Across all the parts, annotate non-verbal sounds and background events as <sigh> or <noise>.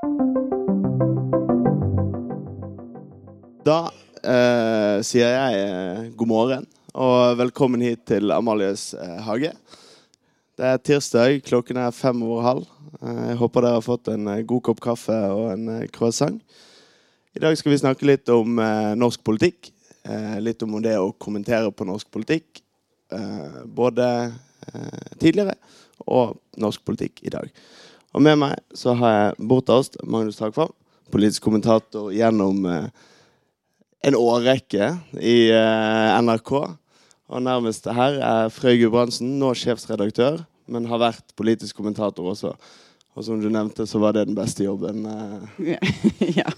Da eh, sier jeg eh, god morgen og velkommen hit til Amalies eh, hage. Det er tirsdag, klokken er fem over halv. Eh, jeg håper dere har fått en eh, god kopp kaffe og en croissant. I dag skal vi snakke litt om norsk politikk. Litt om det å kommentere på norsk politikk. Både tidligere og norsk politikk i dag. Og med meg så har jeg bortast Magnus Takvam, politisk kommentator gjennom eh, en årrekke i eh, NRK. Og nærmest her er Frøy Gudbrandsen, nå sjefsredaktør, men har vært politisk kommentator også. Og som du nevnte, så var det den beste jobben. eh. <laughs> ja.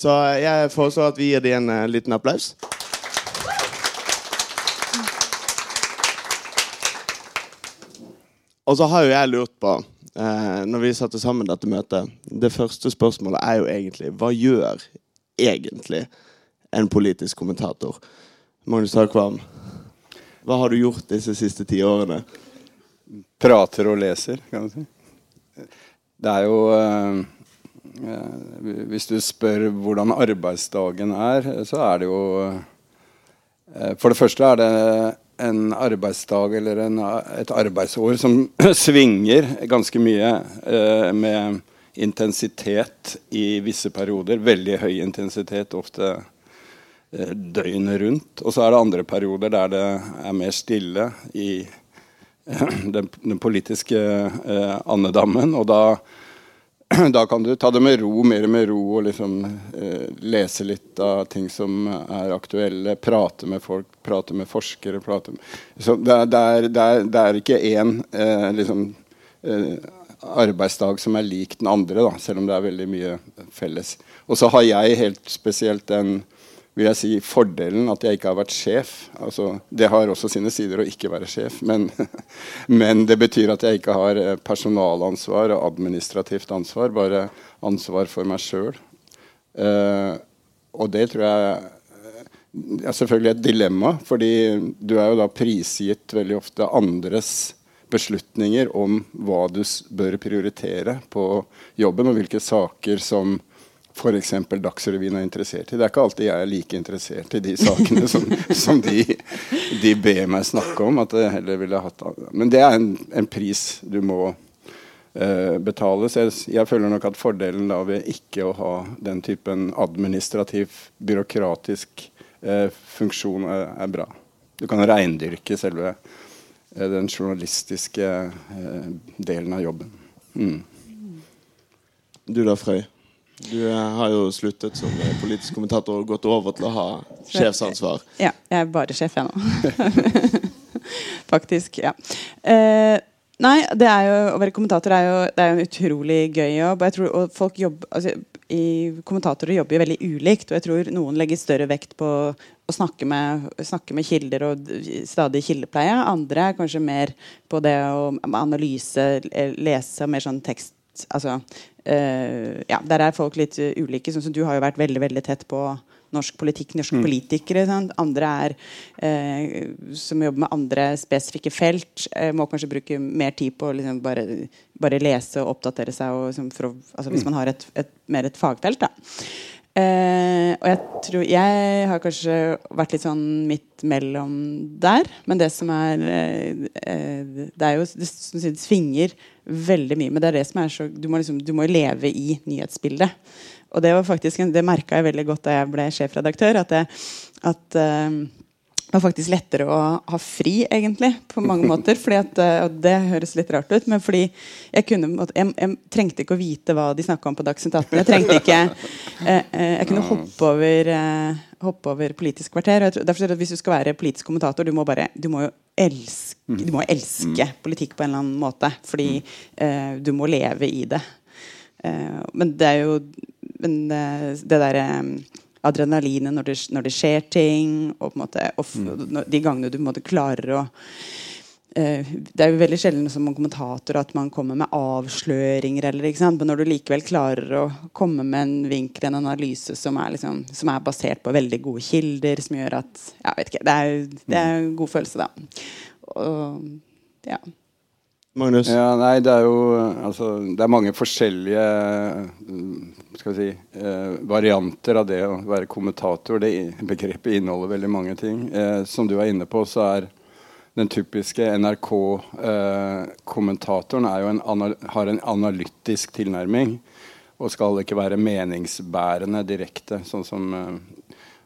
Så jeg foreslår at vi gir dem en eh, liten applaus. Og så har jo jeg lurt på, eh, når vi satte sammen dette møtet Det første spørsmålet er jo egentlig hva gjør egentlig en politisk kommentator? Magnus Takvam, hva har du gjort disse siste ti årene? prater og leser, kan du si. Det er jo eh, eh, Hvis du spør hvordan arbeidsdagen er, så er det jo eh, For det første er det en arbeidsdag eller en, et arbeidsår som <clears throat> svinger ganske mye eh, med intensitet i visse perioder. Veldig høy intensitet, ofte eh, døgnet rundt. Og så er det andre perioder der det er mer stille i <clears throat> den, den politiske eh, andedammen. Og da, <clears throat> da kan du ta det med ro, mer med ro, og liksom eh, lese litt av ting som er aktuelle. Prate med folk, prate med forskere. Prate med, så det, er, det, er, det, er, det er ikke én eh, liksom, eh, arbeidsdag som er lik den andre, da, selv om det er veldig mye felles. Og så har jeg helt spesielt den vil jeg si, fordelen at jeg ikke har vært sjef. Altså, det har også sine sider å ikke være sjef, men, <laughs> men det betyr at jeg ikke har eh, personalansvar og administrativt ansvar, bare ansvar for meg sjøl. Uh, og det tror jeg er selvfølgelig et dilemma, fordi du er jo da prisgitt veldig ofte andres beslutninger om hva du bør prioritere på jobben, og hvilke saker som f.eks. Dagsrevyen er interessert i. Det er ikke alltid jeg er like interessert i de sakene som, <laughs> som de, de, ber meg snakke om. at jeg heller ville hatt Men det er en, en pris du må uh, betale. Så jeg, jeg, føler nok at fordelen da ved ikke å ha den typen administrativ, byråkratisk uh, funksjon er, er, bra. Du kan reindyrke selve uh, den journalistiske delen av jobben. Mm. Du da, Frøy? Du har jo sluttet som politisk kommentator og gått over til å ha sjefsansvar. Ja, jeg er bare sjef, jeg nå. <laughs> Faktisk. Ja. Eh, nei, det er jo, å være kommentator er jo, det er jo en utrolig gøy jobb. Jeg tror, og folk jobber, altså, i, kommentatorer jobber jo veldig ulikt. Og jeg tror noen legger større vekt på å snakke med, snakke med kilder og stadig kildepleie. Andre er kanskje mer på det å analyse, lese mer sånn tekst altså, uh, ja, Der er folk litt uh, ulike. Sånn som Du har jo vært veldig veldig tett på norsk politikk, norske mm. politikere. Sant? Andre er uh, som jobber med andre spesifikke felt, må kanskje bruke mer tid på å liksom, bare, bare, lese og oppdatere seg. Og, liksom, å, altså, hvis mm. man har et, et, mer et fagfelt. Da. Uh, og jeg tror Jeg har kanskje vært litt sånn midt mellom der. Men det som er uh, uh, Det er jo det, det, svinger veldig mye. Men det er det som er så Du må, liksom, leve i nyhetsbildet. Og det var faktisk det merka jeg veldig godt da jeg ble sjefredaktør. At, det, at det var faktisk lettere å ha fri, egentlig, på mange måter. At, eh, og det høres litt rart ut, men fordi jeg, kunne, jeg, jeg trengte ikke å vite hva de snakka om på Dagsnytt 18. Jeg trengte ikke eh, eh, Jeg kunne hoppe over, hoppe over Politisk kvarter. Og jeg, derfor Hvis du skal være politisk kommentator, du må, bare, du må jo elske, du må elske mm. politikk på en eller annen måte. Fordi eh, du må leve i det. Uh, men det er jo men det derre adrenalinet når det, når det, skjer ting. Og, på en måte, og mm. de gangene du en måte klarer å uh, Det er jo veldig sjelden som kommentator at man kommer med avsløringer. Eller, Men når du likevel klarer å komme med en vinkel, en analyse som er, liksom, som er basert på veldig gode kilder, som gjør at ja, vet ikke, Det er, det er en god følelse, da. Og, ja. Magnus? Ja, nei, det er jo altså, Det er mange forskjellige mm, skal vi si, eh, varianter av det å være kommentator. Det begrepet inneholder veldig mange ting. Eh, som du er inne på, så er den typiske NRK-kommentatoren eh, har en analytisk tilnærming og skal ikke være meningsbærende direkte, sånn som eh,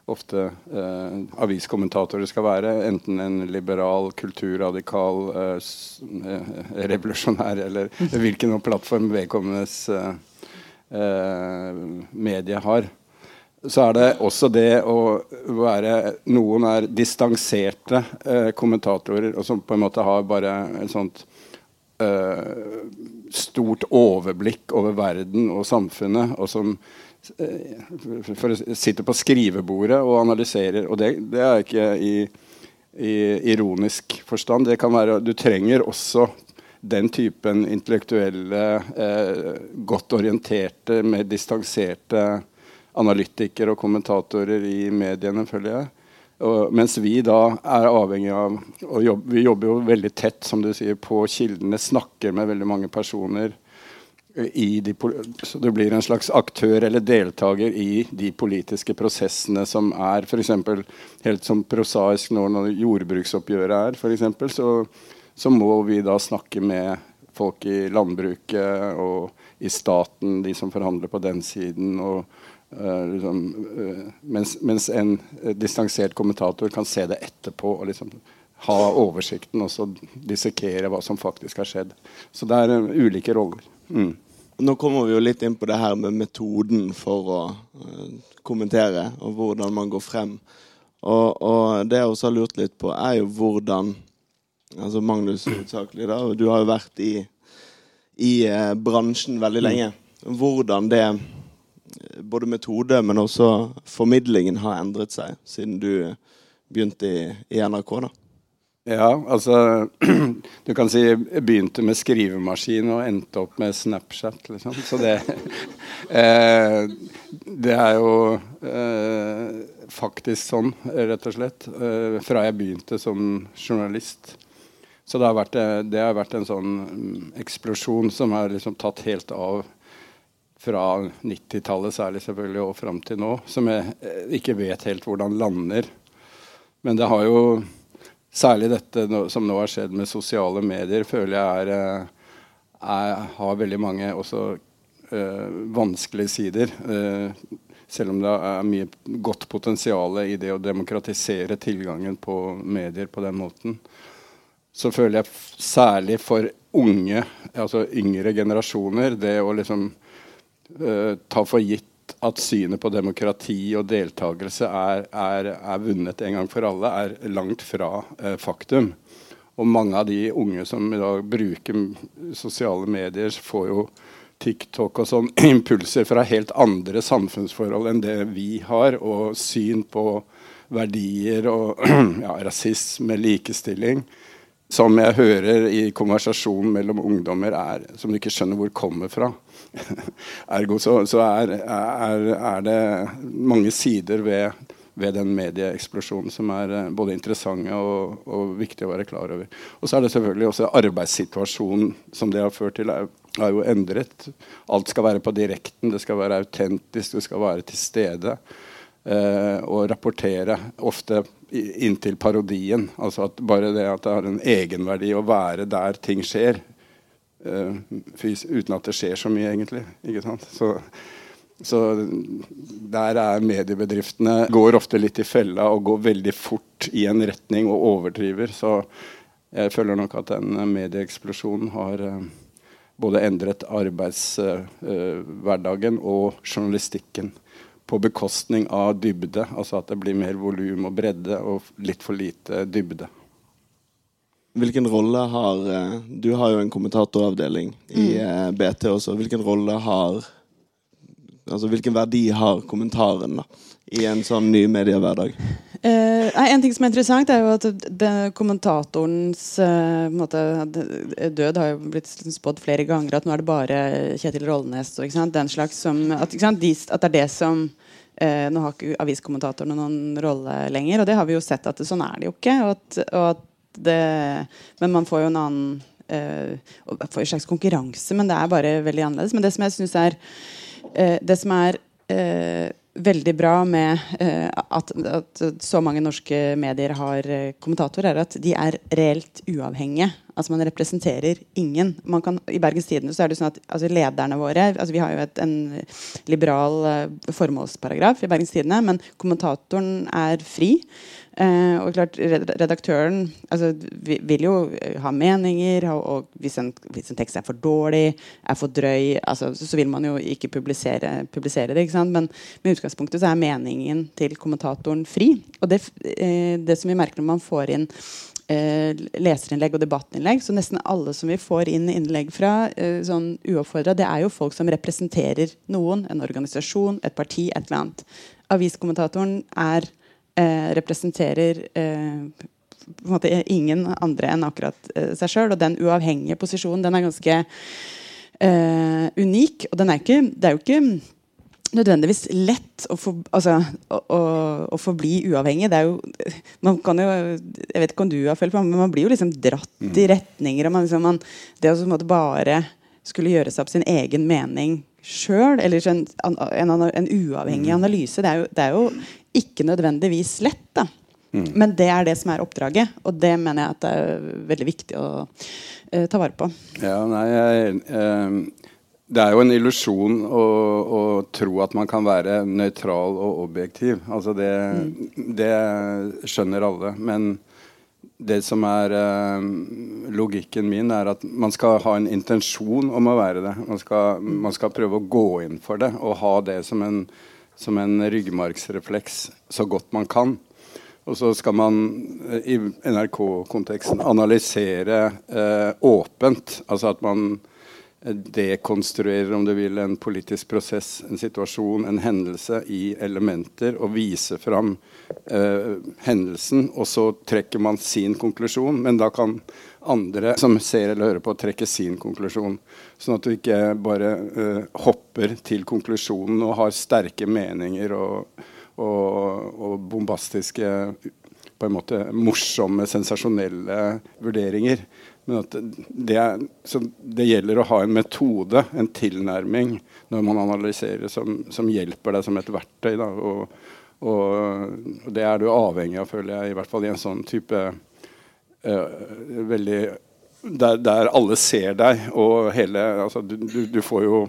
ofte eh, aviskommentatorer skal være. Enten en liberal, kulturradikal, eh, eh revolusjonær eller <laughs> hvilken plattform vedkommendes eh, eh, medie har. Så er det også det å være Noen er distanserte eh, kommentatorer og som på en måte har bare et sånt stort overblikk over verden og samfunnet, og som for å sitte på skrivebordet og analyserer. Og det, det er ikke i, i, ironisk forstand. Det kan være, du trenger også den typen intellektuelle, eh, godt orienterte, mer distanserte analytikere og kommentatorer i mediene, føler jeg. Og, mens vi da er avhengig av og jobb, Vi jobber jo veldig tett som du sier, på kildene, snakker med veldig mange personer de, så du blir en slags aktør eller deltaker i de politiske prosessene som er f.eks. helt som prosaisk nå når jordbruksoppgjøret er, eksempel, så, så må vi da snakke med folk i landbruket og i staten, de som forhandler på den siden. og uh, liksom, uh, mens, mens, en uh, distansert kommentator kan se det etterpå og liksom ha oversikten og så dissekere hva som faktisk har skjedd. Så det er ulike roller. Mm. Nå kommer vi jo litt inn på det her med metoden for å uh, kommentere, og hvordan man går frem. Og, og, det jeg også har lurt litt på, er jo hvordan Altså Magnus hovedsakelig, da. Du har jo vært i, i uh, bransjen veldig mm. lenge. Hvordan det både metode, men også formidlingen har endret seg siden du begynte i, i NRK. da. Ja, altså <clears throat> Du kan si jeg begynte med skrivemaskin og endte opp med Snapchat, liksom. Så det <laughs> eh, Det er jo eh, faktisk sånn, rett og slett. Eh, fra jeg begynte som journalist. Så det har vært, eh, det har vært en sånn mm, eksplosjon som har liksom tatt helt av fra 90-tallet særlig selvfølgelig og fram til nå, som jeg eh, ikke vet helt hvordan lander. Men det har jo Særlig dette som nå har skjedd med sosiale medier, føler jeg er, eh, er, har veldig mange også øh, vanskelige sider. Øh, selv om det er mye godt potensial i det å demokratisere tilgangen på medier på den måten. Så føler jeg særlig for unge, altså yngre generasjoner, det å liksom øh, ta for gitt at synet på demokrati og deltakelse er, er, er, vunnet en gang for alle, er langt fra eh, faktum. Og mange av de unge som i dag bruker sosiale medier, får jo TikTok og sånn <clears throat> impulser fra helt andre samfunnsforhold enn det vi har, og syn på verdier og <clears throat> ja, rasisme, likestilling, som jeg hører i konversasjonen mellom ungdommer, er, som du ikke skjønner hvor kommer fra. Ergo så, så er, er, er, det mange sider ved, ved den medieeksplosjonen som er eh, både interessante og, og viktige å være klar over. Og så er det selvfølgelig også arbeidssituasjonen som det har ført til, er, er jo endret. Alt skal være på direkten, det skal være autentisk, det skal være til stede. Eh, og rapportere, ofte inntil parodien. Altså at bare det at det har en egenverdi å være der ting skjer, uten at det skjer så mye, egentlig. Ikke sant? Så, så der er mediebedriftene går ofte litt i fella og går veldig fort i en retning og overdriver. Så jeg føler nok at den medieeksplosjonen har uh, både endret arbeidshverdagen uh, og journalistikken på bekostning av dybde. Altså at det blir mer volum og bredde og litt for lite dybde. Hvilken rolle har eh, Du har jo en kommentatoravdeling i mm. Eh, BT også. Hvilken rolle har Altså hvilken verdi har kommentaren da, i en sånn ny mediehverdag? Uh, en ting som er interessant, er jo at det, kommentatorens uh, måte, død har jo blitt spådd flere ganger. At nå er det bare Kjetil Rollnes og den slags som, at, de, at, det er det som uh, Nå har ikke aviskommentatorene noen rolle lenger, og det har vi jo sett at det, sånn er det jo ikke. Og at, og at det, men man får jo en annen eh, får en slags konkurranse, men det er bare veldig annerledes. Men det som jeg syns er eh, Det som er eh, veldig bra med uh, at, at, så mange norske medier har uh, kommentatorer, er at de er reelt uavhengige. Altså Man representerer ingen. Kan, I Bergens Tidende så er det sånn at altså, lederne våre altså Vi har jo et, en liberal uh, formålsparagraf i Bergens Tidende, men kommentatoren er fri. Uh, og klart, Redaktøren altså, vil jo ha meninger, og, og hvis, en, hvis, en, tekst er for dårlig, er for drøy, altså, så, så, vil man jo ikke publisere, publisere det. ikke? Men med utgangspunktet så er meningen til kommentatoren fri. Og det, uh, det som vi merker når man får inn leserinnlegg og debattinnlegg, så nesten alle som vi får inn innlegg fra, sånn uoppfordra, det er jo folk som representerer noen, en organisasjon, et parti, et eller annet. Aviskommentatoren er eh, representerer eh, på en måte ingen andre enn akkurat eh, seg sjøl. Og den uavhengige posisjonen den er ganske eh, unik. Og den er ikke, det er jo ikke nødvendigvis lett å, for, altså, å, å, å, forbli uavhengig. Det er jo, man kan jo, Jeg vet ikke om du har følt på men man blir jo liksom dratt i mm. retninger. og man, liksom, man, Det å bare skulle gjøre seg opp sin egen mening sjøl, eller en, en, en, uavhengig mm. analyse, det er jo, det er jo ikke nødvendigvis lett. da. Mm. Men det er det som er oppdraget, og det mener jeg at det er veldig viktig å uh, ta vare på. Ja, nei, jeg, uh, Det er jo en illusjon å, å, tro at man kan være nøytral og objektiv. Altså det, mm. det skjønner alle. Men det som er eh, logikken min, er at man skal ha en intensjon om å være det. Man skal, man skal prøve å gå inn for det og ha det som en som en ryggmargsrefleks så godt man kan. Og så skal man eh, i NRK-konteksten analysere eh, åpent. Altså at man dekonstruerer, om du vil, en politisk prosess, en situasjon, en hendelse i elementer, og viser fram eh, hendelsen. Og så trekker man sin konklusjon, men da kan andre som ser eller hører på, trekke sin konklusjon. Sånn at du ikke bare eh, hopper til konklusjonen og har sterke meninger og, og, og, bombastiske på en måte morsomme, sensasjonelle vurderinger. Men det, det, gjelder å ha en metode, en tilnærming, når man analyserer, som, som hjelper deg som et verktøy. Da, og, og, det er du avhengig av, føler jeg, i hvert fall i en sånn type uh, veldig der, der, alle ser deg, og hele altså, du, du, du, får jo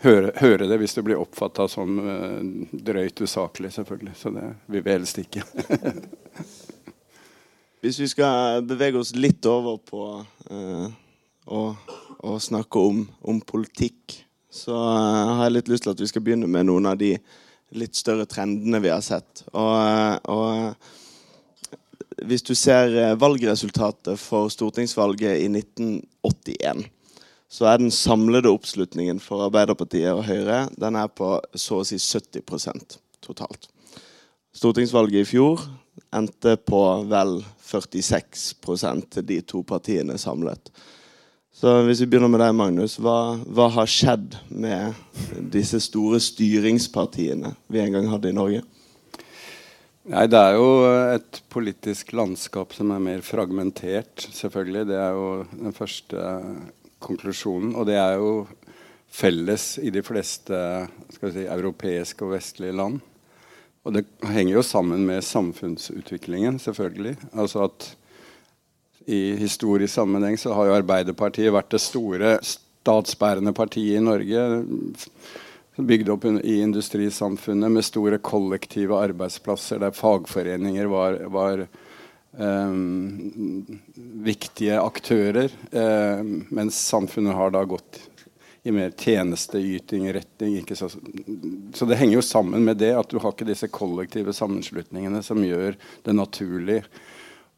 høre, høre, det hvis du blir oppfatta som uh, drøyt usaklig, selvfølgelig. Så det vil vi helst ikke. <laughs> hvis vi skal bevege oss litt over på uh, å, å, snakke om, om politikk, så uh, har jeg litt lyst til at vi skal begynne med noen av de litt større trendene vi har sett. Og, og hvis du ser eh, valgresultatet for stortingsvalget i 1981, så er den samlede oppslutningen for Arbeiderpartiet og Høyre den er på så å si 70% totalt. Stortingsvalget i fjor endte på vel 46 til de to partiene samlet. Så hvis vi begynner med deg, Magnus. Hva, hva har skjedd med disse store styringspartiene vi en gang hadde i Norge? Nei, Det er jo et politisk landskap som er mer fragmentert, selvfølgelig. Det er jo den første konklusjonen. Og det er jo felles i de fleste si, europeiske og vestlige land. Og det henger jo sammen med samfunnsutviklingen, selvfølgelig. Altså at i historisk sammenheng så har jo Arbeiderpartiet vært det store statsbærende partiet i Norge bygd opp i industrisamfunnet med store kollektive arbeidsplasser der fagforeninger var, var um, viktige aktører. Um, mens samfunnet har da gått i mer tjenesteyting-retning. Så, så det henger jo sammen med det at du har ikke disse kollektive sammenslutningene som gjør det naturlig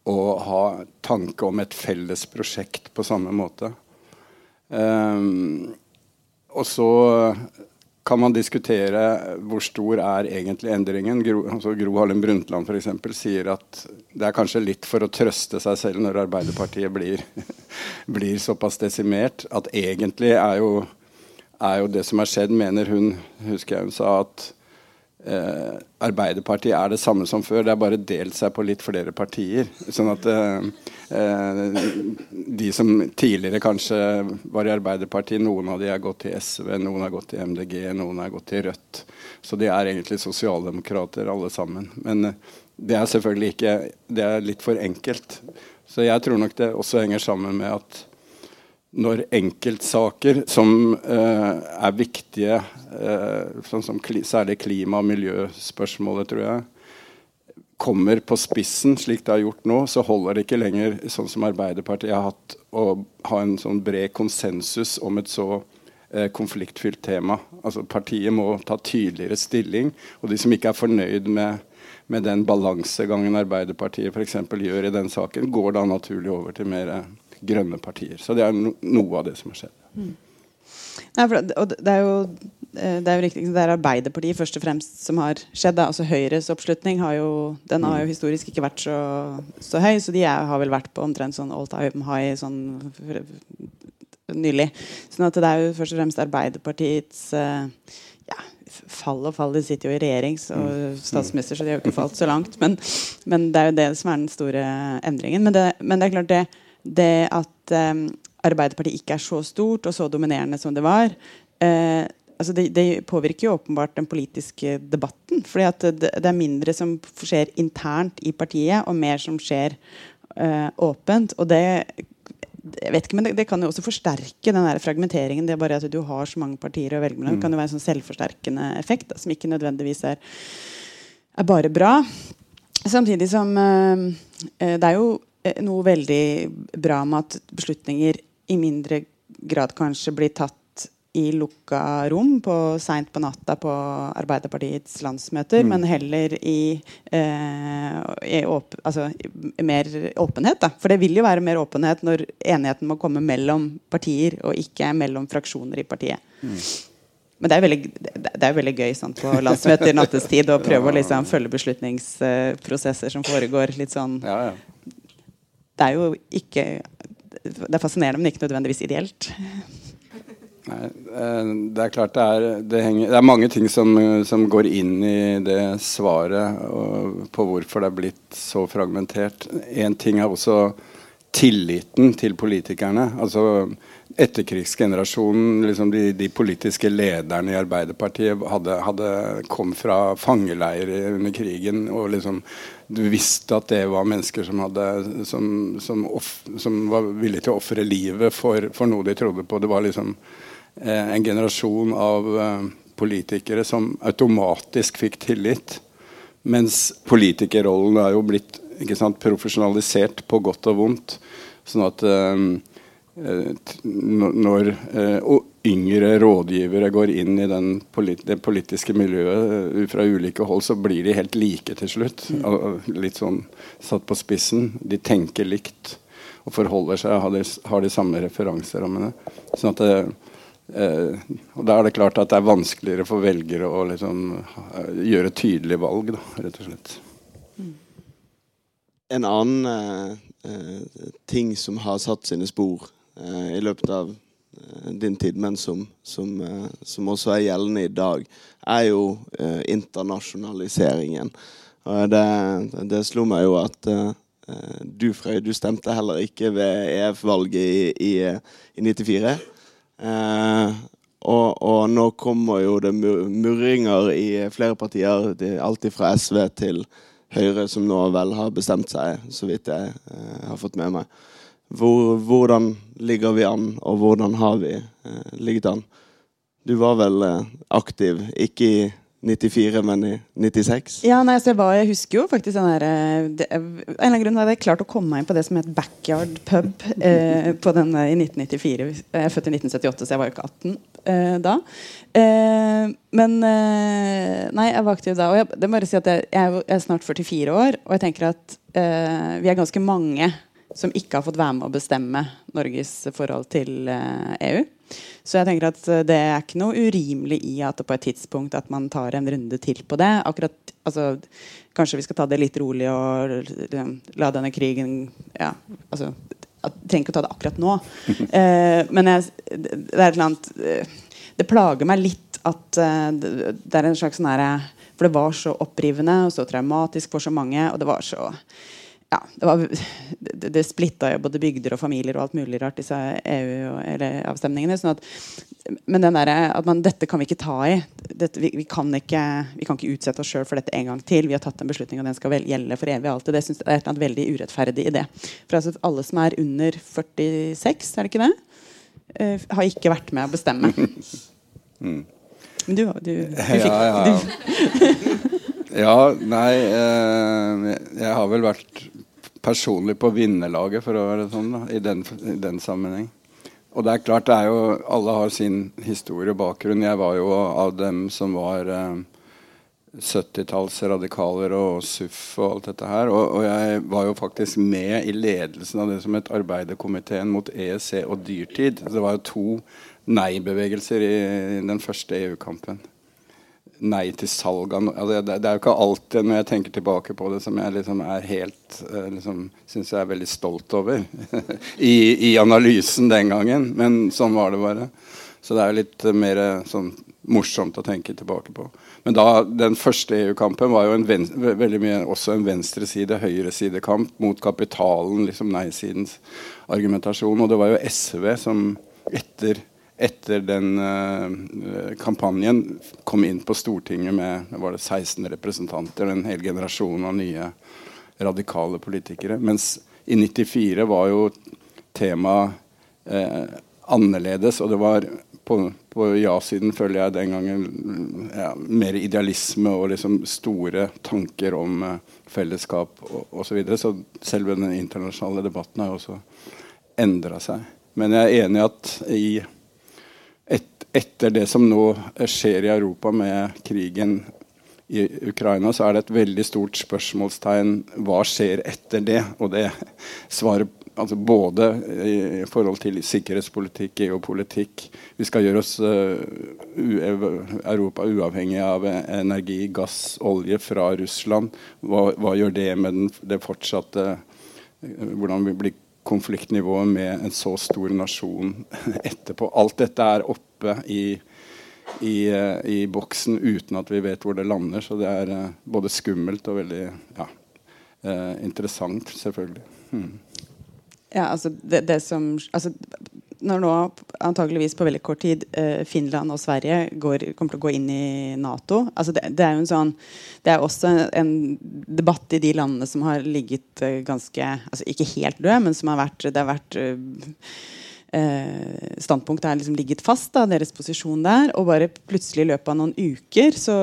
å ha tanke om et felles prosjekt på samme måte. Um, og så kan man diskutere hvor stor er egentlig endringen. Gro, altså Gro Harlem Brundtland for eksempel, sier at det er kanskje litt for å trøste seg selv når Arbeiderpartiet blir, <laughs> blir såpass desimert, at egentlig er jo, er jo, det som har skjedd, mener hun husker jeg hun sa, at eh, Arbeiderpartiet er det samme som før. Det er bare delt seg på litt flere partier. Sånn at eh, eh, de som tidligere kanskje var i Arbeiderpartiet, noen av de har gått til SV, noen har gått til MDG, noen har gått til Rødt. Så de er egentlig sosialdemokrater alle sammen. Men eh, det er selvfølgelig ikke Det er litt for enkelt. Så jeg tror nok det også henger sammen med at når enkeltsaker som uh, er viktige, uh, sånn som kli, særlig klima- og miljøspørsmålet, tror jeg, kommer på spissen, slik det har gjort nå, så holder det ikke lenger, sånn som Arbeiderpartiet har hatt, å ha en sånn bred konsensus om et så uh, konfliktfylt tema. Altså Partiet må ta tydeligere stilling, og de som ikke er fornøyd med med den balansegangen Arbeiderpartiet f.eks. gjør i den saken, går da naturlig over til mer grønne partier. Så det er no noe av det som har skjedd. Mm. Nei, det, det er jo eh, det er jo riktig, det er Arbeiderpartiet først og fremst som har skjedd. Da. Altså Høyres oppslutning har jo, den har jo mm. historisk ikke vært så, så høy, så de er, har vel vært på omtrent sånn all time high sånn nylig. Sånn at det er jo først og fremst Arbeiderpartiets uh, ja, fall og fall. De sitter jo i regjering og mm. statsminister, så de har jo ikke <laughs> falt så langt. Men, men, det er jo det som er den store endringen. Men det, men det er klart det det at um, Arbeiderpartiet ikke er så stort og så dominerende som det var, uh, altså det, det, påvirker jo åpenbart den politiske debatten. fordi at det, det, er mindre som skjer internt i partiet, og mer som skjer uh, åpent. Og det jeg vet ikke, men det, det, kan jo også forsterke den der fragmenteringen. Det er bare at du har så mange partier å velge mellom. Det kan jo være en sånn selvforsterkende effekt da, som ikke nødvendigvis er, er bare bra. Samtidig som uh, det er jo noe veldig bra med at beslutninger i mindre grad kanskje blir tatt i lukka rom på seint på natta på Arbeiderpartiets landsmøter, mm. men heller i, eh, i åp altså, mer åpenhet. Da. For det vil jo være mer åpenhet når enigheten må komme mellom partier, og ikke mellom fraksjoner i partiet. Mm. Men det er veldig, det er veldig gøy sånn, på landsmøter nattestid å prøve å liksom, følge beslutningsprosesser som foregår litt sånn ja, ja det er jo ikke Det er fascinerende, men ikke nødvendigvis ideelt. Nei, eh, det er klart det er, det henger, det er mange ting som, som, går inn i det svaret på hvorfor det er blitt så fragmentert. Én ting er også tilliten til politikerne. Altså Etterkrigsgenerasjonen, liksom de, de, politiske lederne i Arbeiderpartiet, hadde, hadde kom fra fangeleirer under krigen og liksom du visste at det var mennesker som, hadde, som, som, off, som var villige til å ofre livet for, for, noe de trodde på. Det var liksom eh, en generasjon av eh, politikere som automatisk fikk tillit. Mens politikerrollen er jo blitt sant, profesjonalisert på godt og vondt. Sånn at eh når eh, yngre rådgivere går inn i polit det politiske miljøet uh, fra ulike hold, så blir de helt like til slutt. Mm. Litt sånn satt på spissen. De tenker likt og forholder seg, har de, har de samme referanserammene. Sånn at det, uh, og Da er det klart at det er vanskeligere for velgere å liksom, gjøre tydelige valg, da, rett og slett. Mm. En annen ting som har satt sine spor i løpet av Eh, din tid, men som, som, eh, som, også er gjeldende i dag, er jo eh, internasjonaliseringen. Og det, det, slo meg jo at eh, du, Frøy, du stemte heller ikke ved EF-valget i, i, i, 94. Eh, og, og, nå kommer jo det murringer i flere partier, alt fra SV til Høyre, som nå vel har bestemt seg, så vidt jeg eh, har fått med meg. Hvor, hvordan ligger vi an, og hvordan har vi eh, ligget an? Du var vel eh, aktiv, ikke i 94, men i 96? Ja, nei, så jeg, var, jeg husker jo faktisk den der, eh, det, En eller annen grunn hadde jeg klart å komme meg inn på det som het backyard pub eh, på den, i 1994. Jeg er født i 1978, så jeg var jo ikke 18 eh, da. Eh, men Nei, jeg var aktiv da. Og jeg, det må bare si at jeg, jeg, er snart 44 år, og jeg tenker at vi er ganske mange som ikke har fått være med å bestemme Norges forhold til EU. Så jeg tenker at uh, det er ikke noe urimelig i at det på et tidspunkt at man tar en runde til på det. Akkurat, altså, kanskje vi skal ta det litt rolig og uh, la denne krigen ja, altså, jeg trenger ikke å ta det akkurat nå. <laughs> men jeg, det, er et eller annet Det plager meg litt at det er en slags sånn herre For det var så opprivende og så traumatisk for så mange. Og det var så ja, det, var, det, det splitta jo både bygder og familier og alt mulig rart, disse EU-avstemningene. Sånn at, men den der, at man, dette kan vi ikke ta i. Dette, vi, vi, kan ikke, vi, kan ikke, utsette oss sjøl for dette en gang til. Vi har tatt en beslutning, og den skal vel, gjelde for evig. alltid. Det synes jeg er et eller annet veldig urettferdig i det. For altså, alle som er under 46, er det ikke det? Uh, har ikke vært med å bestemme. <laughs> Mm. Men du, du, du fikk ja, ja. ja, <laughs> nei eh, Jeg har vel vært personlig på vinnerlaget, for å være sånn, da, i, den, i den sammenheng. Og det er klart, det er jo, alle har sin historie og bakgrunn. Jeg var jo av dem som var eh, 70-tallsradikaler og SUF og alt dette her. Og, og, jeg var jo faktisk med i ledelsen av det som het Arbeiderkomiteen mot EEC og dyrtid. Det var jo to nei-bevegelser i den første EU-kampen. Nei til salg av altså, det, det, er jo ikke alltid når jeg tenker tilbake på det, som jeg liksom er helt eh, liksom, Syns jeg er veldig stolt over <laughs> I, I, analysen den gangen. Men sånn var det bare. Så det er jo litt mer sånn morsomt å tenke tilbake på. Men da, den første EU-kampen var jo en venstre, veldig mye også en venstreside-høyresidekamp mot kapitalen, liksom nei-sidens argumentasjon. Og det var jo SV som etter, etter den uh, kampanjen kom inn på Stortinget med var det 16 representanter, en hel generasjon av nye radikale politikere. Mens i 94 var jo temaet uh, annerledes, og det var på, på ja-siden føler jeg den gangen ja, mer idealisme og liksom store tanker om uh, fellesskap osv. Så, videre. så selve den internasjonale debatten har jo også endra seg. Men jeg er enig i at i etter det som nå skjer i Europa med krigen i Ukraina, så er det et veldig stort spørsmålstegn hva skjer etter det. Og det svaret altså både i forhold til sikkerhetspolitikk, geopolitikk Vi skal gjøre oss uh, Europa uavhengig av energi, gass, olje fra Russland. Hva, hva gjør det med den, det fortsatte uh, Hvordan blir konfliktnivået med en så stor nasjon <laughs> etterpå? Alt dette er oppe i, i, uh, i boksen uten at vi vet hvor det lander. Så det er både skummelt og veldig ja, interessant, selvfølgelig. Hmm. Ja, altså det, det som altså, Når nå antageligvis på veldig kort tid eh, Finland og Sverige går, kommer til å gå inn i Nato altså det, det, er jo en sånn Det er også en, en, debatt i de landene som har ligget eh, ganske altså Ikke helt død, men som har vært Det har vært eh, eh standpunktet er liksom ligget fast, da, deres posisjon der. Og bare plutselig i løpet av noen uker så,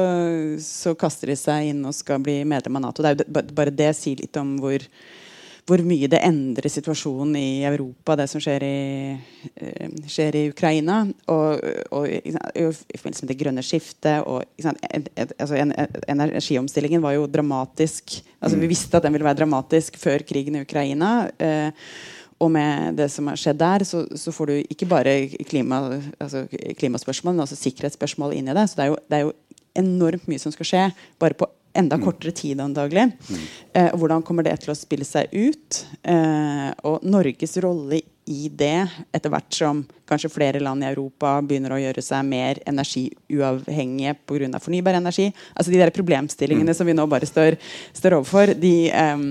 så kaster de seg inn og skal bli medlem av Nato. Det er jo bare det sier litt om hvor hvor mye det endrer situasjonen i Europa, det som skjer i, uh, skjer i Ukraina. Og, og i forbindelse med det grønne skiftet. Og, altså, en, energiomstillingen var jo dramatisk. Altså, vi mm. visste at den ville være dramatisk før krigen i Ukraina. Uh, og med det som har skjedd der, så, så får du ikke bare klima, altså klimaspørsmål, men også sikkerhetsspørsmål inn i det. Så det er, jo, det er jo enormt mye som skal skje bare på enda mm. kortere tid antagelig. Mm. Eh, hvordan kommer det til å spille seg ut? Eh, og Norges rolle i det, etter hvert som kanskje flere land i Europa begynner å gjøre seg mer energiuavhengige pga. fornybar energi. Altså De der problemstillingene mm. som vi nå bare står, står overfor, de, eh,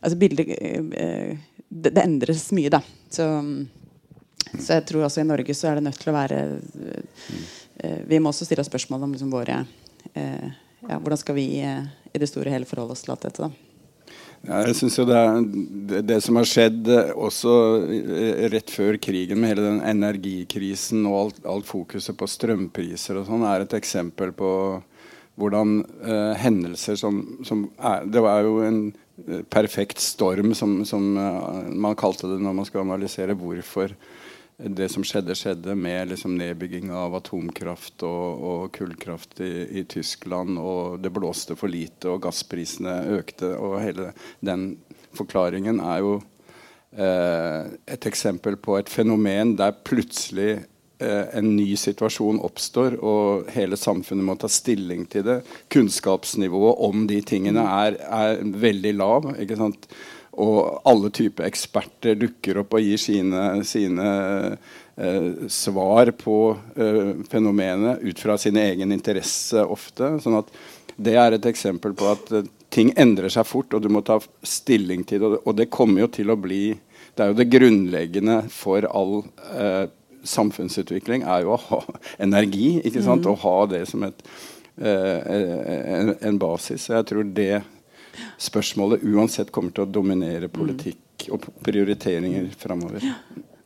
altså bildet, eh, det, det, endres mye, da. Så, så, jeg tror også i Norge så er det nødt til å være eh, Vi må også stille oss spørsmål om liksom våre eh, ja, hvordan skal vi eh, i det store hele forholde oss til alt dette? da? Ja, jeg synes jo det, det, det, som har skjedd eh, også eh, rett før krigen, med hele den energikrisen og alt, alt fokuset på strømpriser og sånn, er et eksempel på hvordan eh, hendelser som, som er, Det var jo en perfekt storm, som, som man kalte det når man skal analysere hvorfor det som skjedde, skjedde med liksom nedbygging av atomkraft og, og kullkraft i, i, Tyskland. Og det blåste for lite, og gassprisene økte. Og hele den forklaringen er jo eh, et eksempel på et fenomen der plutselig eh, en ny situasjon oppstår, og hele samfunnet må ta stilling til det. Kunnskapsnivået om de tingene er, er veldig lav. ikke sant? Og alle typer eksperter dukker opp og gir sine, sine eh, svar på eh, fenomenet ut fra sin egen interesse ofte. sånn at det er et eksempel på at uh, ting endrer seg fort, og du må ta stilling til det. Og det kommer jo til å bli Det er jo det grunnleggende for all uh, samfunnsutvikling er jo å ha energi. ikke sant? Mm. Å ha det som et, en, en basis. Jeg tror det spørsmålet uansett kommer til å dominere politikk og prioriteringer framover.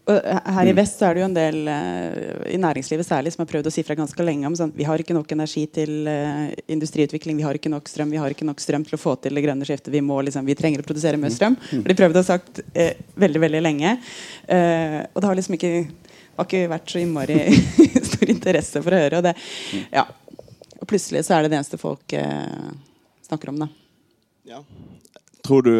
Her i mm. vest så er det jo en del uh, i næringslivet særlig som har prøvd å si fra ganske lenge om sånn, vi har ikke nok energi til uh, industriutvikling, vi har ikke nok strøm vi har ikke nok strøm til å få til det grønne skiftet. Vi, må, liksom, vi trenger å produsere mer strøm. Og mm. de prøvde å ha sagt eh, veldig veldig lenge. og det har liksom ikke, har ikke vært så innmari <laughs> stor interesse for å høre. Og, det, mm. ja. og plutselig så er det det eneste folk snakker om. da. Ja. Tror du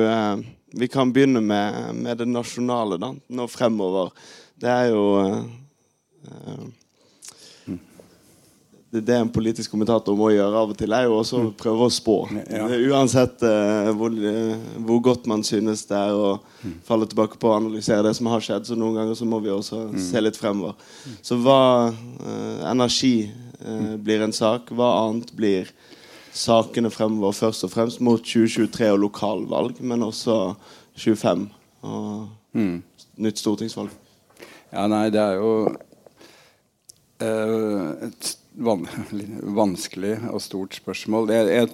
vi kan begynne med, med, det nasjonale da, nå fremover. Det er jo eh, det, det en politisk kommentator må gjøre av og til, er jo også å prøve å spå. Ja. Uansett eh, hvor, uh, hvor, godt man synes det er å falle tilbake på å analysere det som har skjedd. Så noen ganger så må vi også mm. se litt fremover. Så hva energi blir en sak? Hva annet blir sakene fremover først og fremst mot 2023 og lokalvalg, men også 25 og mm. nytt stortingsvalg? Ja, nei, det er jo uh, et van <laughs> vanskelig og stort spørsmål. Det er,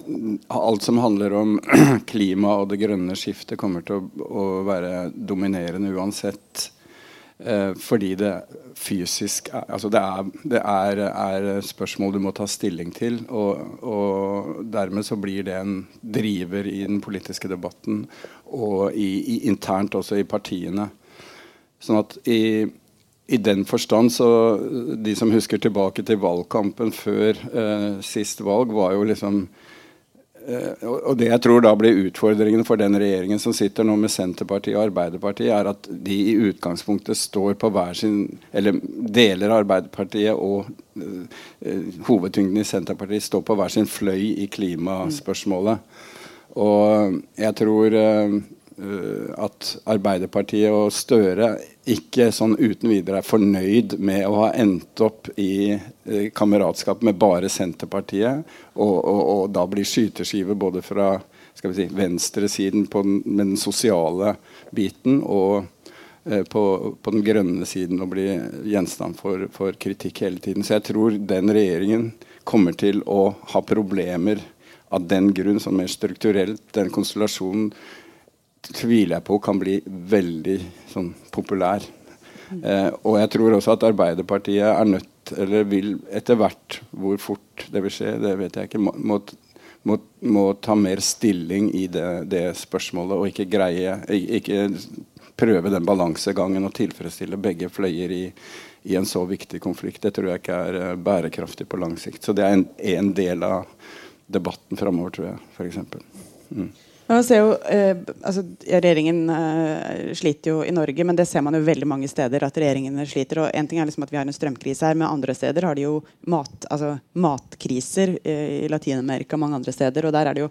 alt som handler om <clears throat> klima og det grønne skiftet, kommer til å, å være dominerende uansett. Eh, fordi det fysisk altså det, er, det er, er, spørsmål du må ta stilling til. Og, og, dermed så blir det en driver i den politiske debatten og i, i, internt også i partiene. Sånn at i, i, den forstand så De som husker tilbake til valgkampen før eh, sist valg, var jo liksom og det jeg tror da blir utfordringen for den regjeringen som sitter nå med Senterpartiet og Arbeiderpartiet, er at de i utgangspunktet står på hver sin Eller deler av Arbeiderpartiet og uh, hovedtyngden i Senterpartiet står på hver sin fløy i klimaspørsmålet. Og jeg tror uh, Eh, at Arbeiderpartiet og Støre ikke sånn uten videre er fornøyd med å ha endt opp i eh, kameratskap med bare Senterpartiet, og, og, og da blir skyteskive både fra skal vi si, venstresiden på den, med den sosiale biten og eh, på, på, den grønne siden og bli gjenstand for, for kritikk hele tiden. Så jeg tror den regjeringen kommer til å ha problemer av den grunn, som mer strukturelt, den konstellasjonen tviler jeg på kan bli veldig sånn, populær. Eh, og jeg tror også at Arbeiderpartiet er nødt, eller vil etter hvert, hvor fort det vil skje, det vet jeg ikke, må, må, må, ta mer stilling i det, det, spørsmålet og ikke greie Ikke prøve den balansegangen og tilfredsstille begge fløyer i, i, en så viktig konflikt. Det tror jeg ikke er uh, bærekraftig på lang sikt. Så det er en, en del av debatten framover, tror jeg, for Mm. Man ser jo, eh, altså, Regjeringen eh, sliter jo i Norge, men det ser man jo veldig mange steder. at regjeringene sliter, og en ting er liksom at Vi har en strømkrise her, men andre steder har de jo mat, altså, matkriser eh, i Latin-Amerika mange andre steder. og der er Det jo,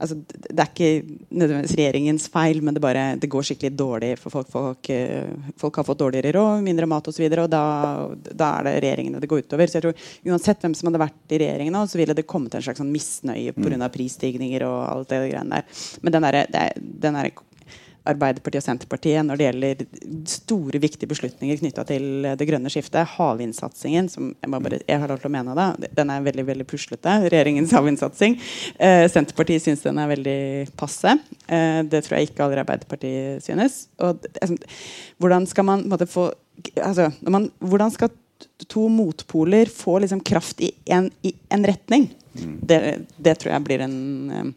altså, det er ikke nødvendigvis regjeringens feil, men det, bare, det går skikkelig dårlig for folk. Folk, eh, folk har fått dårligere råd, mindre mat osv., da, da er det regjeringene det går utover. Så jeg tror Uansett hvem som hadde vært i regjeringen, så ville det kommet en slags sånn misnøye pga. Mm. prisstigninger og alt det greiene der. Men den der, den der Arbeiderpartiet og Senterpartiet når det gjelder store, viktige beslutninger knytta til det grønne skiftet. Havvindsatsingen, som jeg, bare, jeg har lov til å mene det, den er veldig veldig puslete. Regjeringens havvindsatsing. Eh, Senterpartiet syns den er veldig passe. Eh, det tror jeg ikke alle i Arbeiderpartiet synes. Og, altså, hvordan skal man måte, få altså, man, Hvordan skal to motpoler få liksom, kraft i en, i en retning? Mm. Det, det, tror jeg blir en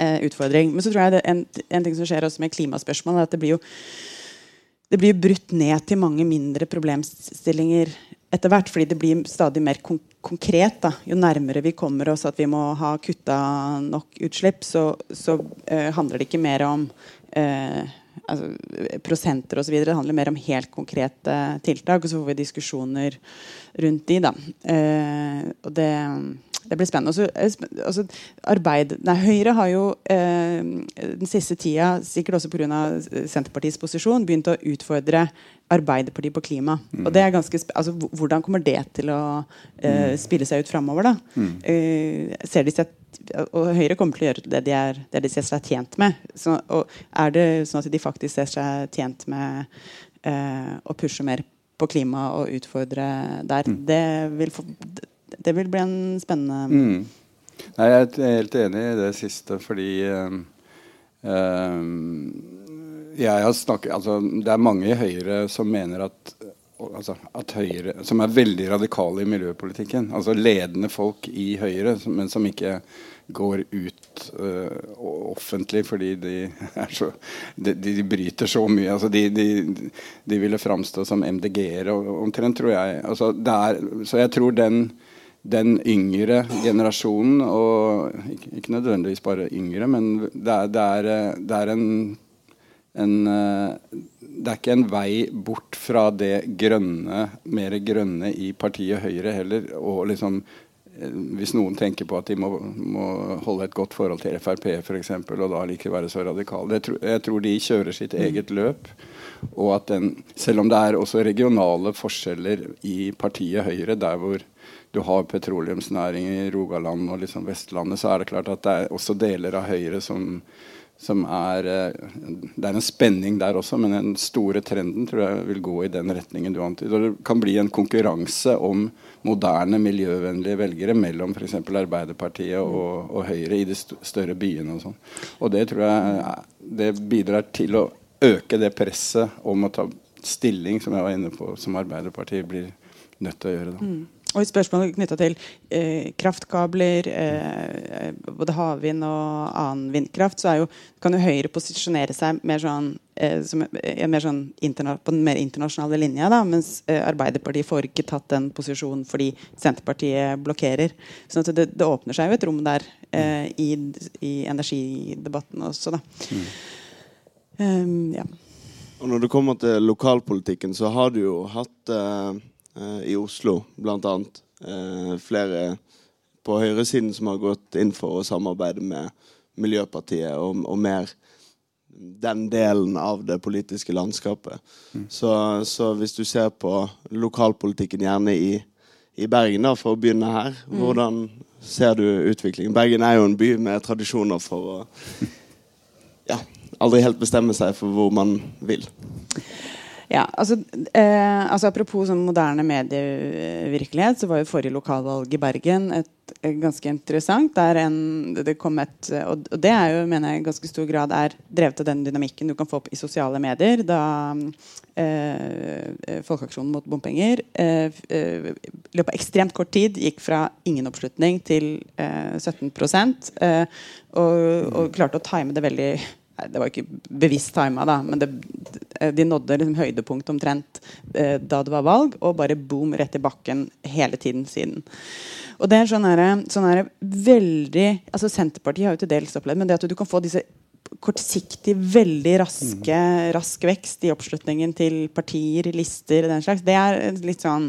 eh, utfordring. Men så tror jeg det, en, en, ting som skjer også med klimaspørsmål, er at det blir jo det blir brutt ned til mange mindre problemstillinger etter hvert. Fordi det blir stadig mer kon konkret. Da. Jo nærmere vi kommer oss at vi må ha kutta nok utslipp, så, så eh, handler det ikke mer om eh, altså, prosenter osv. Det handler mer om helt konkrete tiltak. Og så får vi diskusjoner rundt de. Da. Eh, og det det blir spennende. Også, eh, altså, arbeid, nei, Høyre har jo eh, den siste tida, sikkert også pga. Senterpartiets posisjon, begynt å utfordre Arbeiderpartiet på klima. Mm. Og det er ganske, altså, Hvordan kommer det til å eh, mm. spille seg ut framover? Mm. Eh, ser de seg og Høyre kommer til å gjøre det de, er, det de ser seg tjent med. Så, og er det sånn at de faktisk ser seg tjent med eh, å pushe mer på klima og utfordre der, mm. det, vil få, det, vil bli en spennende mm. Nei, Jeg er helt enig i det siste, fordi um, jeg har snakket, altså, Det er mange i Høyre som mener at altså, at Høyre, som er veldig radikale i miljøpolitikken. Altså ledende folk i Høyre, men som ikke går ut uh, offentlig fordi de, <laughs> så, de, de, bryter så mye. Altså de, de ville framstå som MDG-ere omtrent, tror jeg. Altså, er, så jeg tror den, den yngre generasjonen, og ikke, ikke, nødvendigvis bare yngre, men det er, det er, det er en, en uh, det er ikke en vei bort fra det grønne, mer grønne i partiet Høyre heller. Og liksom, eh, hvis noen tenker på at de må, må holde et godt forhold til Frp f.eks., og da likevel være så radikale jeg tror, jeg tror, de kjører sitt mm. eget løp. Og at den, selv om det er også regionale forskjeller i partiet Høyre, der hvor du har petroleumsnæring i Rogaland og liksom Vestlandet, så er det klart at det er også deler av Høyre som som er eh, Det er en spenning der også, men den store trenden tror jeg vil gå i den retningen du antyder. Det kan bli en konkurranse om moderne, miljøvennlige velgere mellom f.eks. Arbeiderpartiet og, og, Høyre i de større byene. Og sånn. Og det tror jeg det bidrar til å øke det presset om å ta stilling, som jeg var inne på, som Arbeiderpartiet blir nødt til å gjøre. da. Mm. Og i spørsmål knytta til eh, kraftkabler, eh, både havvind og annen vindkraft, så jo, kan jo Høyre posisjonere seg mer sånn, eh, som, eh, mer sånn på den mer internasjonale linja. Da, mens eh, Arbeiderpartiet får ikke tatt den posisjonen fordi Senterpartiet blokkerer. Så det, det, åpner seg jo et rom der eh, i, i, energidebatten også. Da. Mm. Um, ja. Og når det kommer til lokalpolitikken, så har du jo hatt Eh, i Oslo, bl.a. Eh, flere på høyresiden som har gått inn for å samarbeide med Miljøpartiet og, og mer den delen av det politiske landskapet. Mm. Så, så, hvis du ser på lokalpolitikken gjerne i, i Bergen, da, for å begynne her, mm. hvordan ser du utviklingen? Bergen er jo en by med tradisjoner for å <laughs> ja, aldri helt bestemme seg for hvor man vil. Ja, altså, eh, altså Apropos sånn moderne medievirkelighet, så var jo forrige lokalvalg i Bergen et, et ganske interessant. En, det kom et, og det er jo, mener jeg i ganske stor grad er drevet av den dynamikken du kan få opp i sosiale medier. Da eh, Folkeaksjonen mot bompenger eh, eh, i løpet av ekstremt kort tid gikk fra ingen oppslutning til eh, 17 eh, og, og klarte å time det veldig det var ikke bevisst tima, da, men det, de nådde liksom høydepunkt omtrent eh, da det var valg, og bare boom, rett i bakken hele tiden siden. Og det er sånn sånn veldig altså Senterpartiet har jo til dels opplevd men det at du kan få disse kortsiktig, veldig raske, rask vekst i oppslutningen til partier, lister den slags, det er et litt sånn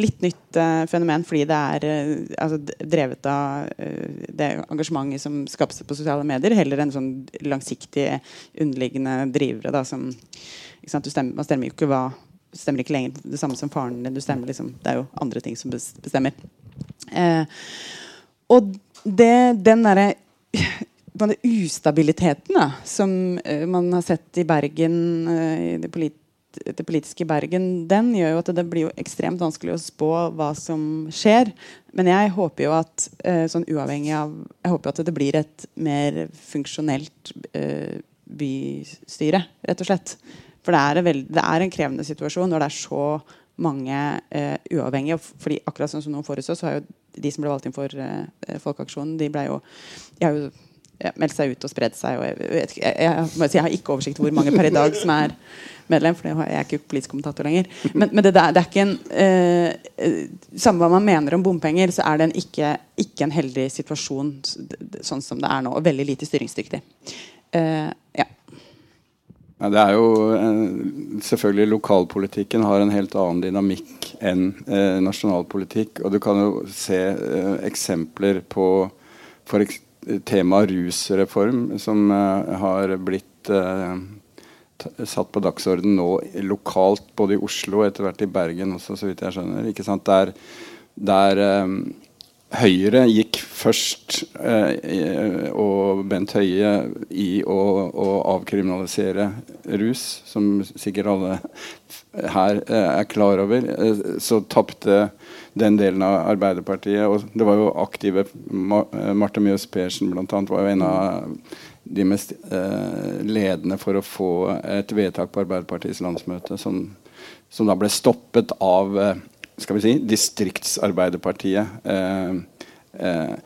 litt nytt uh, fenomen fordi det er uh, altså, drevet av uh, det engasjementet som skapes på sosiale medier, heller enn sånn langsiktige, underliggende drivere. Da, som, stemmer, man stemmer jo ikke hva stemmer ikke lenger det samme som faren din. Stemmer, liksom, det er jo andre ting som bestemmer. og det, den derre på den ustabiliteten da, som uh, man har sett i Bergen, uh, i det, polit det, politiske Bergen, den gjør jo at det blir jo ekstremt vanskelig å spå hva som skjer. Men jeg håper jo at uh, sånn uavhengig av Jeg håper at det blir et mer funksjonelt bystyre, rett og slett. For det er, veld, det er, en krevende situasjon når det er så mange uavhengige. fordi akkurat sånn som noen forutså, så har jo de som ble valgt inn for Folkeaksjonen, de ble jo, de har jo meldt seg ut og spredd seg. Og jeg, jeg, jeg, jeg, har ikke oversikt over hvor mange per i dag som er medlem, for jeg er ikke politisk kommentator lenger. Men, men det, der, det, er ikke en eh, Samme hva man mener om bompenger, så er det en ikke, ikke, en heldig situasjon sånn som det er nå, og veldig lite styringsdyktig. Eh, ja. Ja, det er jo eh, Selvfølgelig lokalpolitikken har en helt annen dynamikk enn eh, nasjonalpolitikk. Og du kan jo se eh, eksempler på for temaet rusreform, som uh, har blitt uh, satt på dagsorden nå lokalt, både i Oslo og etter hvert i Bergen også, så vidt jeg skjønner. ikke sant? Der, der um, Høyre gikk først, eh, og Bent Høie, i å, å, avkriminalisere rus, som sikkert alle her eh, er klar over. Eh, så tapte den delen av Arbeiderpartiet. Og det var jo aktive Marte Mjøs Persen bl.a. var jo en av de mest eh, ledende for å få et vedtak på Arbeiderpartiets landsmøte som, som da ble stoppet av eh, skal vi si, Distriktsarbeiderpartiet. Eh, eh,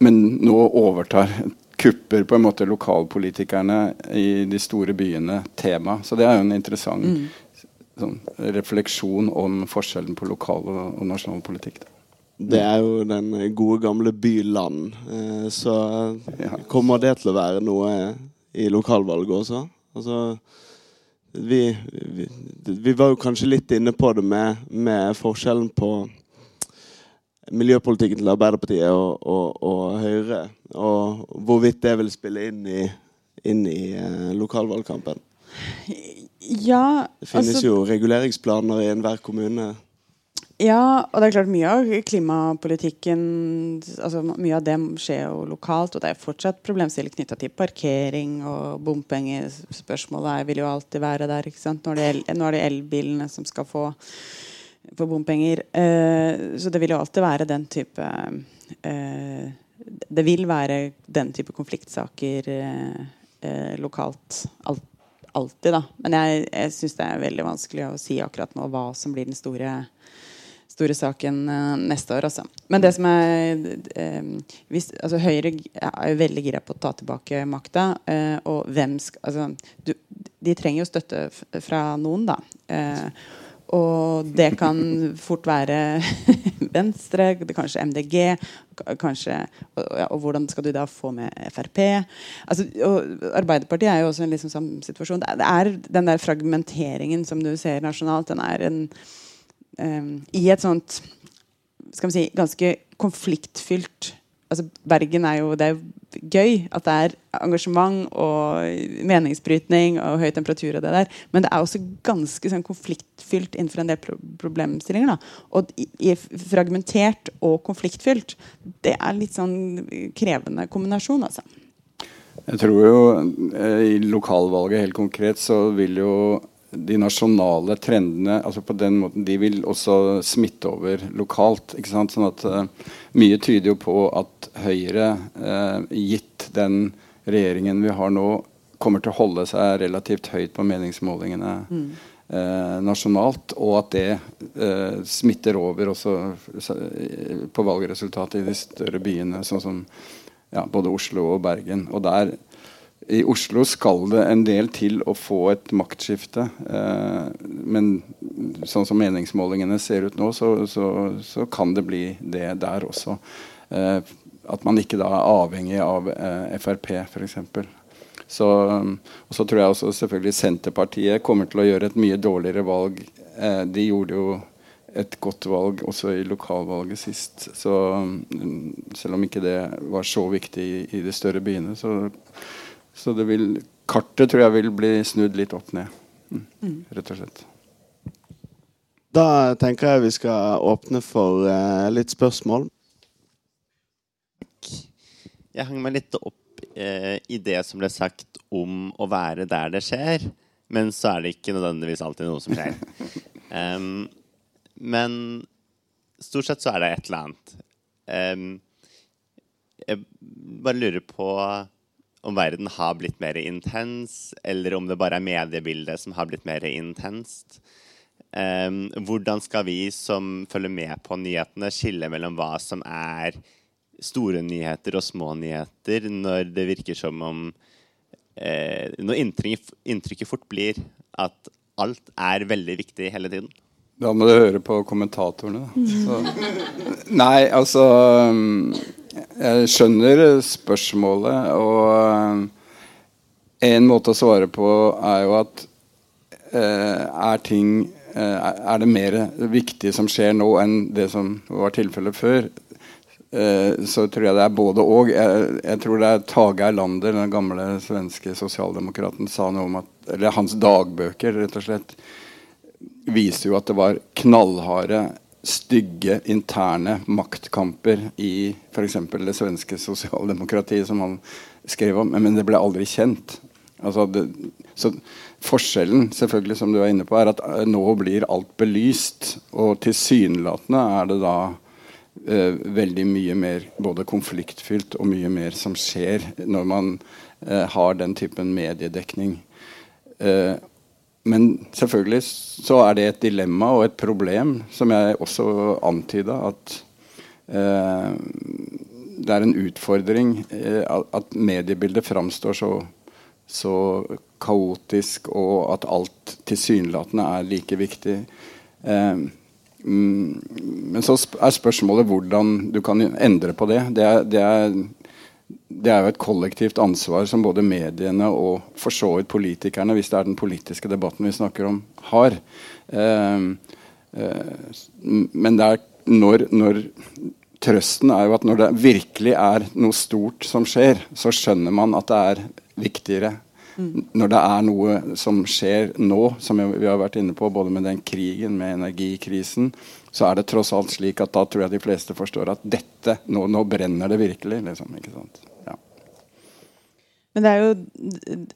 men nå overtar kupper på en måte lokalpolitikerne i de store byene tema. Så det er jo en interessant mm. Sånn, refleksjon om forskjellen på lokal og, nasjonal politikk. Da. Det er jo den gode, gamle by-land. Eh, så kommer det til å være noe i lokalvalget også. Altså, vi, vi, vi, var jo kanskje litt inne på det med, med forskjellen på miljøpolitikken til Arbeiderpartiet og, og, og, Høyre. Og hvorvidt det vil spille inn i, inn i uh, lokalvalgkampen. Ja, det finnes altså, jo reguleringsplaner i enhver kommune. Ja, og det er klart mye av klimapolitikken altså Mye av det skjer jo lokalt, og det er fortsatt problemstillinger knytta til parkering og bompengespørsmålet vil jo alltid være der. ikke sant? Nå er det, el, elbilene som skal få, få bompenger. Eh, så det vil jo alltid være den type eh, Det vil være den type konfliktsaker eh, eh lokalt. Alt, alltid, da. Men jeg, jeg syns det er veldig vanskelig å si akkurat nå hva som blir den store store saken uh, neste år. Altså. Men det som er uh, hvis, altså, Høyre er jo veldig gira på å ta tilbake makta. Uh, og hvem skal altså, du, De trenger jo støtte fra noen, da. Og det kan fort være <laughs> Venstre, kanskje MDG. Kanskje, og, og, hvordan skal du da få med Frp? Altså, Arbeiderpartiet er jo også en liksom samme situasjon. Det er den der fragmenteringen som du ser nasjonalt. den er en um, i et sånt skal vi si, ganske konfliktfylt altså Bergen er jo det er gøy at det er engasjement og meningsbrytning og høy temperatur. og det der, Men det er også ganske sånn, konfliktfylt innenfor en del pro problemstillinger. Da. Og fragmentert og konfliktfylt, det er litt sånn krevende kombinasjon. altså. Jeg tror jo eh, i lokalvalget helt konkret så vil jo de nasjonale trendene altså på den måten, de vil også smitte over lokalt. ikke sant? Sånn at uh, Mye tyder jo på at Høyre, uh, gitt den regjeringen vi har nå, kommer til å holde seg relativt høyt på meningsmålingene mm. uh, nasjonalt. Og at det smitter over også på valgresultatet i de større byene, sånn som ja, både Oslo og Bergen. Og der i Oslo skal det en del til å få et maktskifte. Eh, men sånn som meningsmålingene ser ut nå, så, så, så kan det bli det der også. Eh, at man ikke da er avhengig av eh, Frp, f.eks. Så, og så tror jeg også selvfølgelig Senterpartiet kommer til å gjøre et mye dårligere valg. Eh, de gjorde jo et godt valg også i lokalvalget sist. Så mm, selv om ikke det var så viktig i, i de større byene, så så det vil, kartet tror jeg vil bli snudd litt opp ned. Mm. mm. Rett og slett. Da tenker jeg vi skal åpne for uh, litt spørsmål. Jeg hang meg litt opp uh, i det som ble sagt om å være der det skjer. Men så er det ikke nødvendigvis alltid noe som skjer. <laughs> Um, men stort sett så er det et eller annet. Um, jeg bare lurer på om verden har blitt mer intens, eller om det bare er mediebildet som har blitt mer intenst. Um, hvordan skal vi som følger med på nyhetene, skille mellom hva som er store nyheter og små nyheter, når det virker som om uh, Når inntrykket, inntrykket fort blir at alt er veldig viktig hele tiden. Da må du høre på kommentatorene, da. Nei, altså jeg skjønner spørsmålet, og eh, en måte å svare på er jo at eh, er ting eh, Er det mer viktig som skjer nå enn det som var tilfellet før? så tror jeg det er både og. Jeg, jeg tror det er Tage Erlander, den gamle svenske sosialdemokraten, sa noe om at Eller hans dagbøker, rett og slett, viser jo at det var knallharde stygge interne maktkamper i f.eks. det svenske sosialdemokratiet, som han skrev om, men det ble aldri kjent. Altså det, så Forskjellen selvfølgelig som du er inne på, er at eh, nå blir alt belyst. Og tilsynelatende er det da eh, veldig mye mer både konfliktfylt og mye mer som skjer når man eh, har den typen mediedekning. Eh, men selvfølgelig så er det et dilemma og et problem, som jeg også antyda, at eh, det er en utfordring eh, at mediebildet framstår så, så kaotisk, og at alt tilsynelatende er like viktig. Eh, mm, men så er spørsmålet hvordan du kan endre på det. Det er, det er, det er jo et kollektivt ansvar som både mediene og for så vidt politikerne, hvis det er den politiske debatten vi snakker om, har. Eh, eh, men det er når, når Trøsten er jo at når det virkelig er noe stort som skjer, så skjønner man at det er viktigere når det er noe som skjer nå, som vi har vært inne på, både med den krigen, med energikrisen, så er det tross alt slik at da tror jeg de fleste forstår at dette, nå, nå brenner det virkelig. Liksom, ja. Men det er, jo,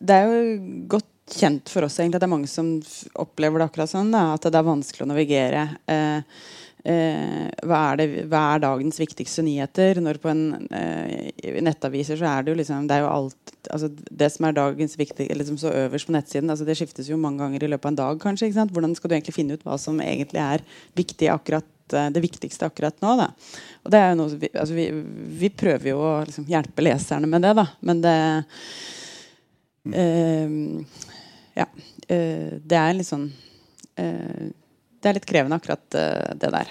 det er jo godt kjent for oss egentlig at det er mange som opplever det akkurat sånn. Da, at det er vanskelig å navigere. Eh, Eh, hva, er det, hva, er dagens viktigste nyheter? Når på en eh, nettaviser så er det jo liksom Det er jo alt altså Det som er dagens viktige liksom så øverst på nettsiden, altså det skiftes jo mange ganger i løpet av en dag, kanskje. ikke sant? Hvordan skal du egentlig finne ut hva som egentlig er viktig akkurat eh, det viktigste akkurat nå? Da. Og det er jo noe vi, altså vi, vi prøver jo å liksom hjelpe leserne med det, da. Men det eh, Ja. Eh, det er litt sånn eh, det er litt krevende, akkurat uh, det der.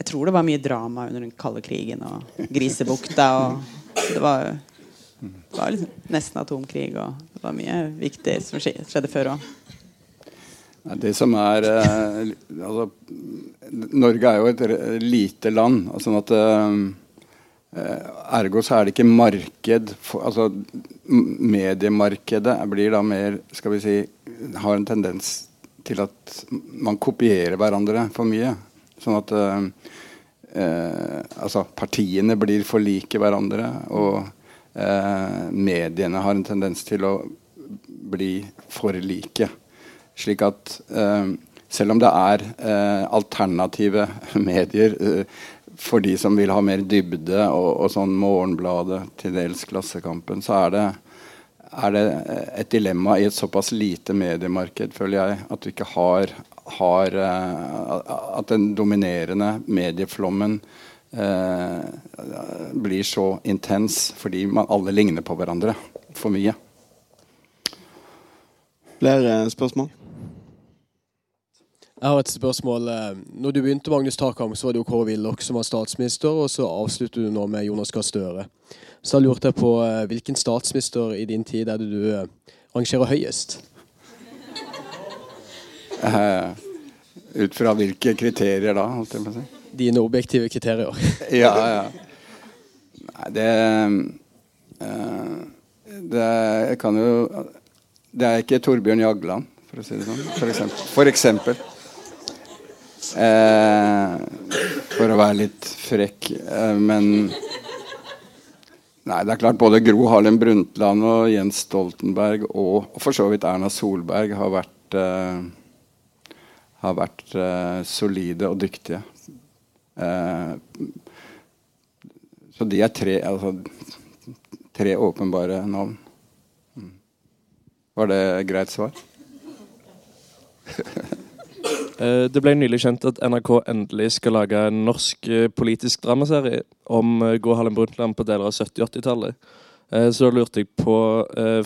Jeg tror det var mye drama under den kalde krigen og Grisebukta. Og det var, det var liksom nesten atomkrig, og det var mye viktig som skjedde før òg. Det som er uh, altså, Norge er jo et lite land. sånn at uh, Ergo så er det ikke marked for, altså, Mediemarkedet blir da mer Skal vi si Har en tendens til at man kopierer hverandre for mye. Sånn at eh, eh, altså partiene blir for like hverandre, og eh, mediene har en tendens til å bli for like. Slik at eh, selv om det er eh, alternative <laughs> medier eh, for de som vil ha mer dybde, og, og sånn Morgenbladet, til dels Klassekampen, så er det er det et dilemma i et såpass lite mediemarked, føler jeg, at du ikke har, har uh, At den dominerende medieflommen uh, blir så intens fordi man alle ligner på hverandre for mye. Flere spørsmål? Jeg har et spørsmål. Når du begynte Magnus Takam, så var det jo Kåre Willoch som var statsminister, og så avslutter du nå med Jonas Gahr Støre. Så da lurte jeg på eh, hvilken statsminister i din tid er det du eh, rangerer høyest? Uh, ut fra hvilke kriterier da? holdt jeg på å si? Dine objektive kriterier. <laughs> ja, ja. Nei, det uh, Det kan jo Det er ikke Torbjørn Jagland, for å si det sånn. For eksempel. For, eksempel. Eh, for å være litt frekk. men Nei, det er klart Både Gro Harlem Brundtland og Jens Stoltenberg og, og for så vidt Erna Solberg har vært, uh, har vært uh, solide og dyktige. Uh, så de er tre, altså, tre åpenbare navn. Mm. Var det greit svar? <laughs> Eh, det ble nylig kjent at NRK endelig skal lage en norsk eh, politisk dramaserie om eh, Gro Harlem Brundtland på deler av 70- 80-tallet. Så da lurte jeg på,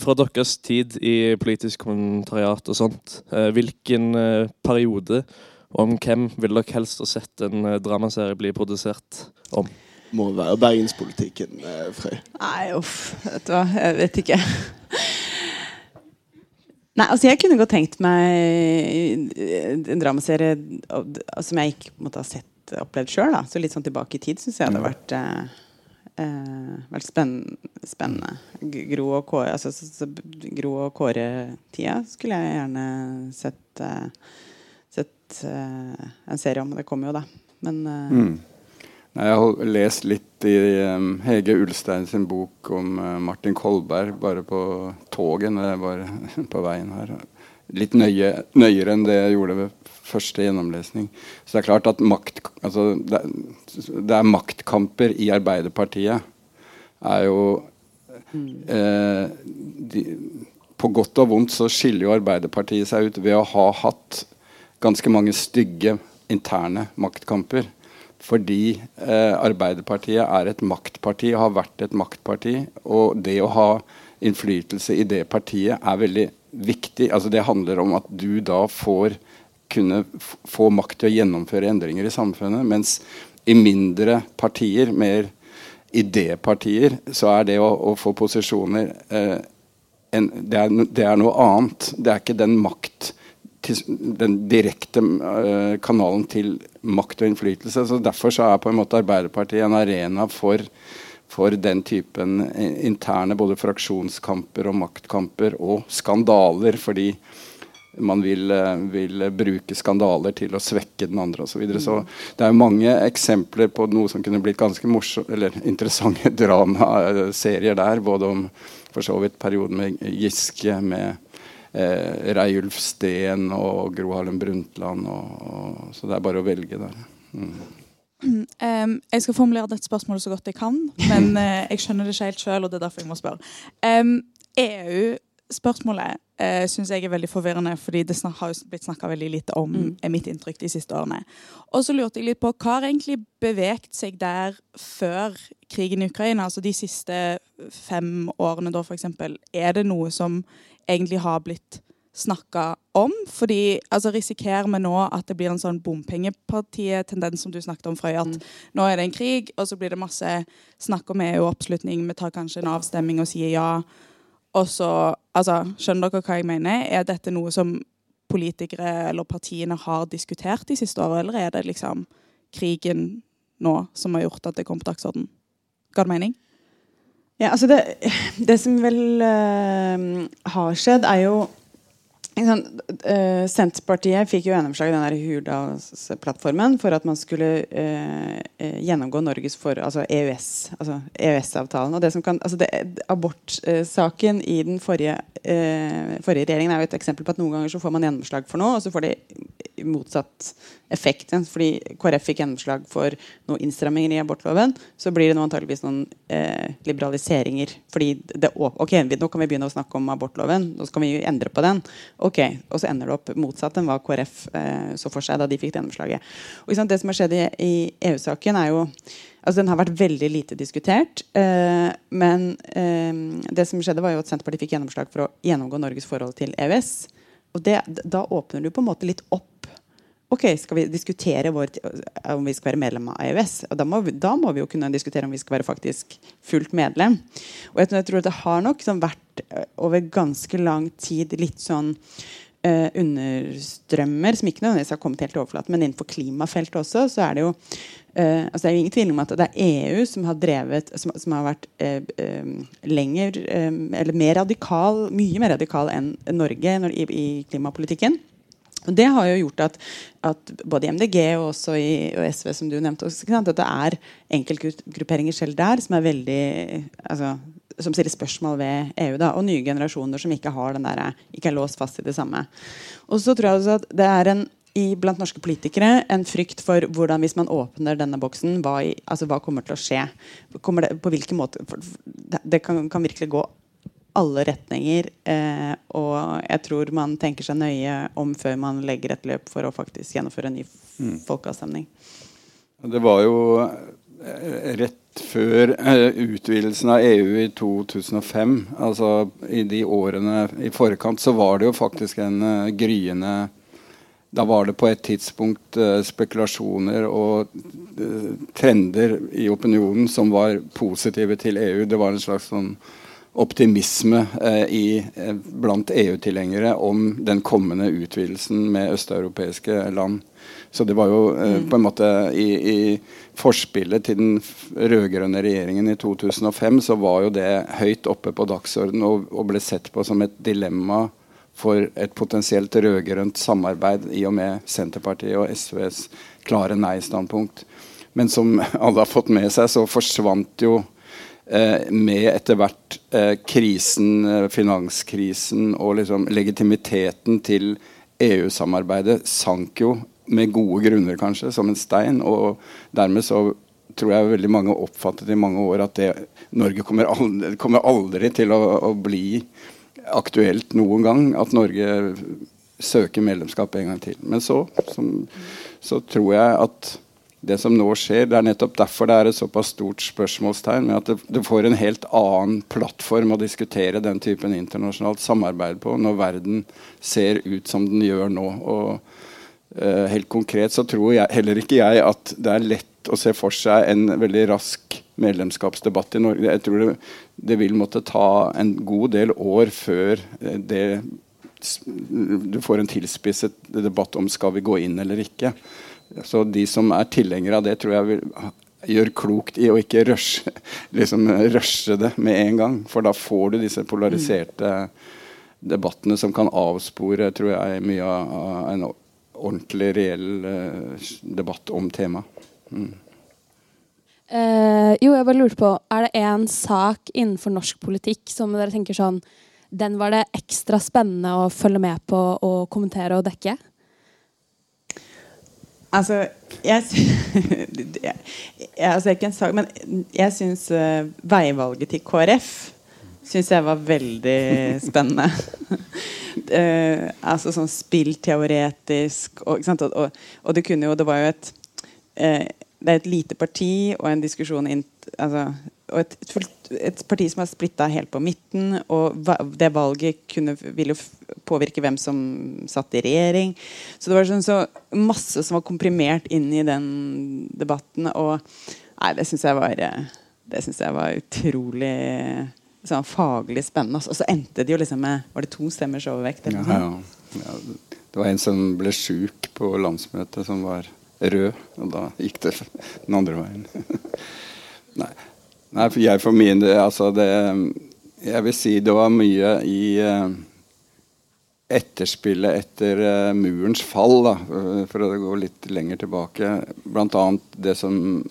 fra deres tid i politisk kommentariat og sånt, hvilken periode om hvem ville dere helst ha sett en dramaserie bli produsert om? Må være bergenspolitikken, Frøy. Nei, uff. Vet du hva, jeg vet ikke. Nei, altså Jeg kunne godt tenkt meg en dramaserie som jeg ikke måtte ha sett opplevd sjøl. Så litt sånn tilbake i tid syns jeg hadde vært, eh, eh vært spennende. spennende. Gro og Kåre altså, så, så, Gro og Kåre-tida skulle jeg gjerne sett, eh, sett eh, en serie om. Det kommer jo, da. Men eh, Mm. Jeg har lest litt i Hege Ulstein sin bok om uh, Martin Kolberg bare på toget når jeg var <laughs> på veien her. Litt nøye, nøyere enn det jeg gjorde ved første gjennomlesning. Så det er klart at makt, altså, det, det er maktkamper i Arbeiderpartiet. er jo eh, de, På godt og vondt så skiller jo Arbeiderpartiet seg ut ved å ha hatt ganske mange stygge interne maktkamper. Fordi eh, Arbeiderpartiet er et maktparti, har vært et maktparti. Og det å ha innflytelse i det partiet er veldig viktig. Altså Det handler om at du da får kunne få makt til å gjennomføre endringer i samfunnet. Mens i mindre partier, mer idépartier, så er det å, å få posisjoner eh, en, det, er, det er noe annet. Det er ikke den makt til, den direkte eh, kanalen til makt og innflytelse. Så Derfor så er på en måte Arbeiderpartiet en arena for, for den typen eh, interne både fraksjonskamper og maktkamper og skandaler. Fordi man vil, eh, vil bruke skandaler til å svekke den andre osv. Så, videre. så det er jo mange eksempler på noe som kunne blitt ganske morsom, eller <laughs> interessante dramaserier der. Både om for så vidt perioden med Giske, med eh, Reiulf Steen og Gro Harlem Brundtland. Og, og, så det er bare å velge der. Mm. <clears throat> Um, jeg skal formulere dette spørsmålet så godt jeg kan, men uh, <laughs> jeg skjønner det ikke helt sjøl, og det er derfor jeg må spørre. Em, EU-spørsmålet uh, syns jeg er veldig forvirrende, fordi det snak, har jo blitt snakka veldig lite om, Mm. er mitt inntrykk de siste årene. Og så lurte jeg litt på hva har egentlig beveget seg der før krigen i Ukraina, altså de siste fem årene da, for eksempel. Er det noe som egentlig har blitt snakka om? Fordi altså, risikerer vi nå at det blir en sånn bompengepartiet-tendens som du snakket om, Frøy, at nå er det en krig, og så blir det masse snakk om EU-oppslutning, vi tar kanskje en avstemning og sier ja. Og så, altså, Skjønner dere hva jeg mener? Er dette noe som politikere eller partiene har diskutert de siste årene, eller er det liksom krigen nå som har gjort at det kom på dagsorden? Ga det mening? Ja, altså det, det som vel uh, har skjedd, er jo sant, eh, Senterpartiet fikk jo gjennomslag i den Hurdalsplattformen for at man skulle uh, gjennomgå Norges for, altså EØS, altså EØS-avtalen. og det som kan, altså det, Abortsaken i den forrige, forrige regjeringen er jo et eksempel på at noen ganger så får man gjennomslag for noe, og så får det motsatt effekt. Fordi KrF fikk gjennomslag for noen innstramminger i abortloven, så blir det nå antageligvis noen eh, liberaliseringer. Fordi det, ok, Nå kan vi begynne å snakke om abortloven, nå skal vi endre på den. ok, Og så ender det opp motsatt enn hva KrF eh, så for seg da de fikk gjennomslaget. Og Det som har skjedd i, i EU-saken, er jo Altså, Den har vært veldig lite diskutert. Eh, men eh, det som skjedde var jo at Senterpartiet fikk gjennomslag for å gjennomgå Norges forhold til EØS. Og det, Da åpner du på en måte litt opp. Ok, Skal vi diskutere vår, om vi skal være medlem av EØS? Og da må, vi, da må vi jo kunne diskutere om vi skal være faktisk fullt medlem. Og jeg, jeg tror det har nok sånn vært eh, over ganske lang tid litt sånn eh, understrømmer som ikke nødvendigvis har kommet helt til overflaten, men innenfor klimafeltet også, så er det jo eh, altså det er jo ingen tvil om at det er EU som har drevet som, som har vært eh, eh, lenger eh, eller mer radikal, mye mer radikal enn Norge når, i, i klimapolitikken. Og Det har jo gjort at, at både i MDG og også i og SV, som du nevnte, også, at det er enkeltgrupperinger selv der som er veldig altså, som stiller spørsmål ved EU. da, Og nye generasjoner som ikke har den der, ikke er låst fast i det samme. Og så tror jeg også at det er en i, blant norske politikere en frykt for hvordan hvis man åpner denne boksen, hva, i, altså, hva kommer til å skje? Det, på hvilken måte det kan, kan virkelig gå alle retninger. Eh, og jeg tror man tenker seg nøye om før man legger et løp for å faktisk gjennomføre en ny Mm. folkeavstemning. Det var jo eh, rett før eh, utvidelsen av EU i 2005, altså i de årene i forkant, så var det jo faktisk en eh, gryende Da var det på et tidspunkt spekulasjoner og trender i opinionen som var positive til EU. Det var en slags sånn optimisme eh, i, eh, blant EU-tilhengere om den kommende utvidelsen med østeuropeiske land. Så det var jo eh, på en måte i, i forspillet til den rød-grønne regjeringen i 2005 så var jo det høyt oppe på dagsordenen og, og ble sett på som et dilemma for et potensielt rød-grønt samarbeid i og med Senterpartiet og SVs klare nei-standpunkt. Men som alle har fått med seg, så forsvant jo med etter hvert eh, krisen, eh, finanskrisen og liksom legitimiteten til EU-samarbeidet sank jo med gode grunner, kanskje, som en stein. Og dermed så tror jeg veldig mange oppfattet i mange år at det, Norge kommer aldri, kommer aldri til å, å, bli aktuelt noen gang. At Norge søker medlemskap en gang til. Men så, som, så tror jeg at det som nå skjer, det er nettopp derfor det er et såpass stort spørsmålstegn. med At det, får en helt annen plattform å diskutere den typen internasjonalt samarbeid på når verden ser ut som den gjør nå. og uh, Helt konkret så tror jeg, heller ikke jeg at det er lett å se for seg en veldig rask medlemskapsdebatt i Norge. Jeg tror det, det vil måtte ta en god del år før eh, det du får en tilspisset debatt om skal vi gå inn eller ikke. Så de som er tilhengere av det, tror jeg vil gjør klokt i å ikke rushe, <laughs> liksom, det med en gang. For da får du disse polariserte debattene som kan avspore tror jeg, mye av en ordentlig, reell uh, debatt om temaet. Mm. Uh, jo, jeg bare lurte på, Er det en sak innenfor norsk politikk som dere tenker sånn Den var det ekstra spennende å følge med på og kommentere og dekke? Altså, <laughs> jeg, jeg, altså ikke en sak, men jeg syns uh, veivalget til KrF syns jeg var veldig spennende. uh, <laughs> altså sånn spillteoretisk og, og, og, og, det kunne jo Det var jo et uh, Det er et lite parti og en diskusjon altså, og et, et, parti som er splitta helt på midten. Og det valget kunne, ville påvirke hvem som satt i regjering. Så det var sånn så masse som var komprimert inn i den debatten. Og nei, det syns jeg var Det synes jeg var utrolig sånn faglig spennende. Og så endte det jo liksom med Var det to stemmers overvekt? Ja, ja. Ja, det var en som ble sjuk på landsmøtet, som var rød. Og da gikk det den andre veien. <laughs> Nei. Nei, for jeg for min del altså det, Jeg vil si det var mye i uh, etterspillet etter uh, murens fall, da, for å gå litt lenger tilbake. Bl.a. det som,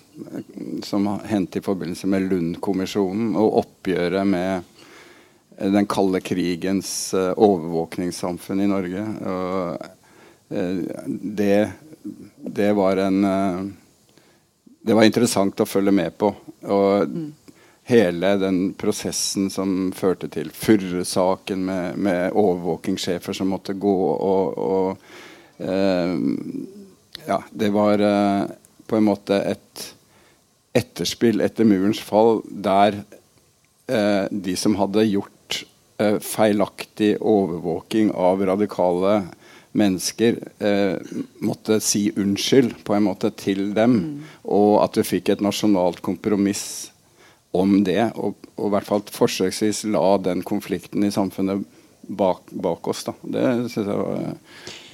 som hendte i forbindelse med Lund-kommisjonen og oppgjøret med den kalde krigens overvåkningssamfunn i Norge. Og, det, det var en det var interessant å følge med på. Og mm. hele den prosessen som førte til Furre-saken med, med overvåkingssjefer som måtte gå og, og eh, Ja, det var eh, på en måte et etterspill etter murens fall der eh, de som hadde gjort eh, feilaktig overvåking av radikale mennesker eh, måtte si unnskyld på en måte til dem. Mm. Og at vi fikk et nasjonalt kompromiss om det. Og, og, i hvert fall forsøksvis la den konflikten i samfunnet bak, bak oss. Da. Det syns jeg var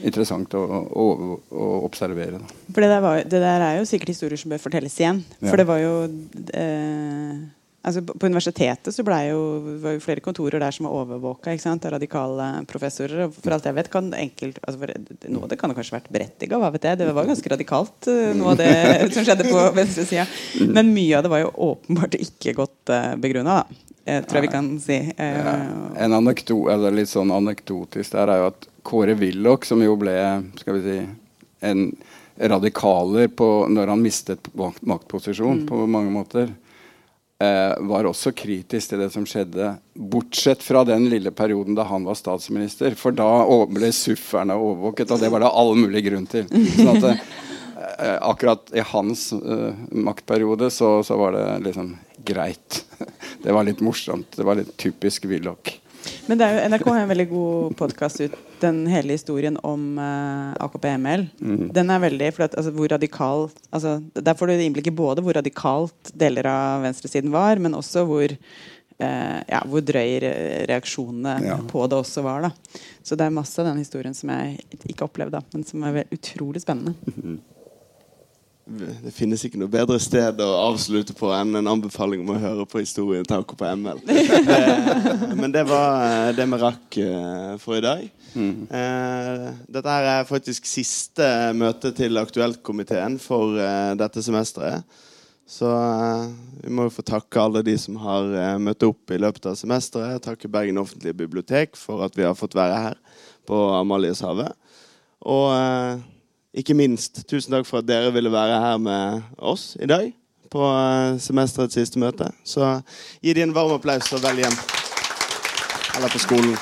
interessant å, å, å observere. Da. For det der, var, det der, er jo sikkert historier som bør fortelles igjen. For ja. det var jo eh Altså, på universitetet så jo, var jo flere kontorer der som var overvåka av radikale professorer. og For alt jeg vet kan enkelt, altså for, Noe av det kan kanskje vært berettiga. Hva vet jeg. Det var ganske radikalt, eh, noe av det <laughs> som skjedde på venstresida. Men mye av det var jo åpenbart ikke godt uh, begrunna. Jeg tror jeg vi kan si. Uh, ja. En anekdo, eller litt sånn anekdotisk der er jo at Kåre Willoch, som jo ble skal vi si, en radikaler på, når han mistet maktposisjon mm. på mange måter eh, var også kritisk til det som skjedde, bortsett fra den lille perioden da han var statsminister. For da ble sufferne overvåket, og det var det all mulig grunn til. Sånn at eh, akkurat i hans eh, maktperiode så, så, var det liksom greit. <laughs> Det var litt morsomt. Det var litt typisk Willoch. Men det er NRK har en veldig god podkast ut, den hele historien om uh, eh, AKP-ML. Mm. Den er veldig, at, altså, hvor radikalt altså, Der får du innblikk i både hvor radikalt deler av venstresiden var, men også hvor uh, ja, hvor drøy reaksjonene ja. på det også var. Da. Så det er masse av den historien som jeg ikke opplevde, men som er utrolig spennende. Mm. det finnes ikke noe bedre sted å avslutte på enn en anbefaling om å høre på historien Taco på ML. <laughs> Men det var eh, det vi rakk eh, for i dag. Eh, dette her er faktisk siste møte til Aktuelt-komiteen for eh, dette semesteret. Så eh, vi må jo få takke alle de som har eh, møtt opp i løpet av semesteret. Takke Bergen offentlige bibliotek for at vi har fått være her på Amalieshavet. Og eh, ikke minst, tusen takk for at dere ville være her med oss i dag på eh, semesterets siste møte. Så gi de en varm applaus og vel hjem. Eller på skolen.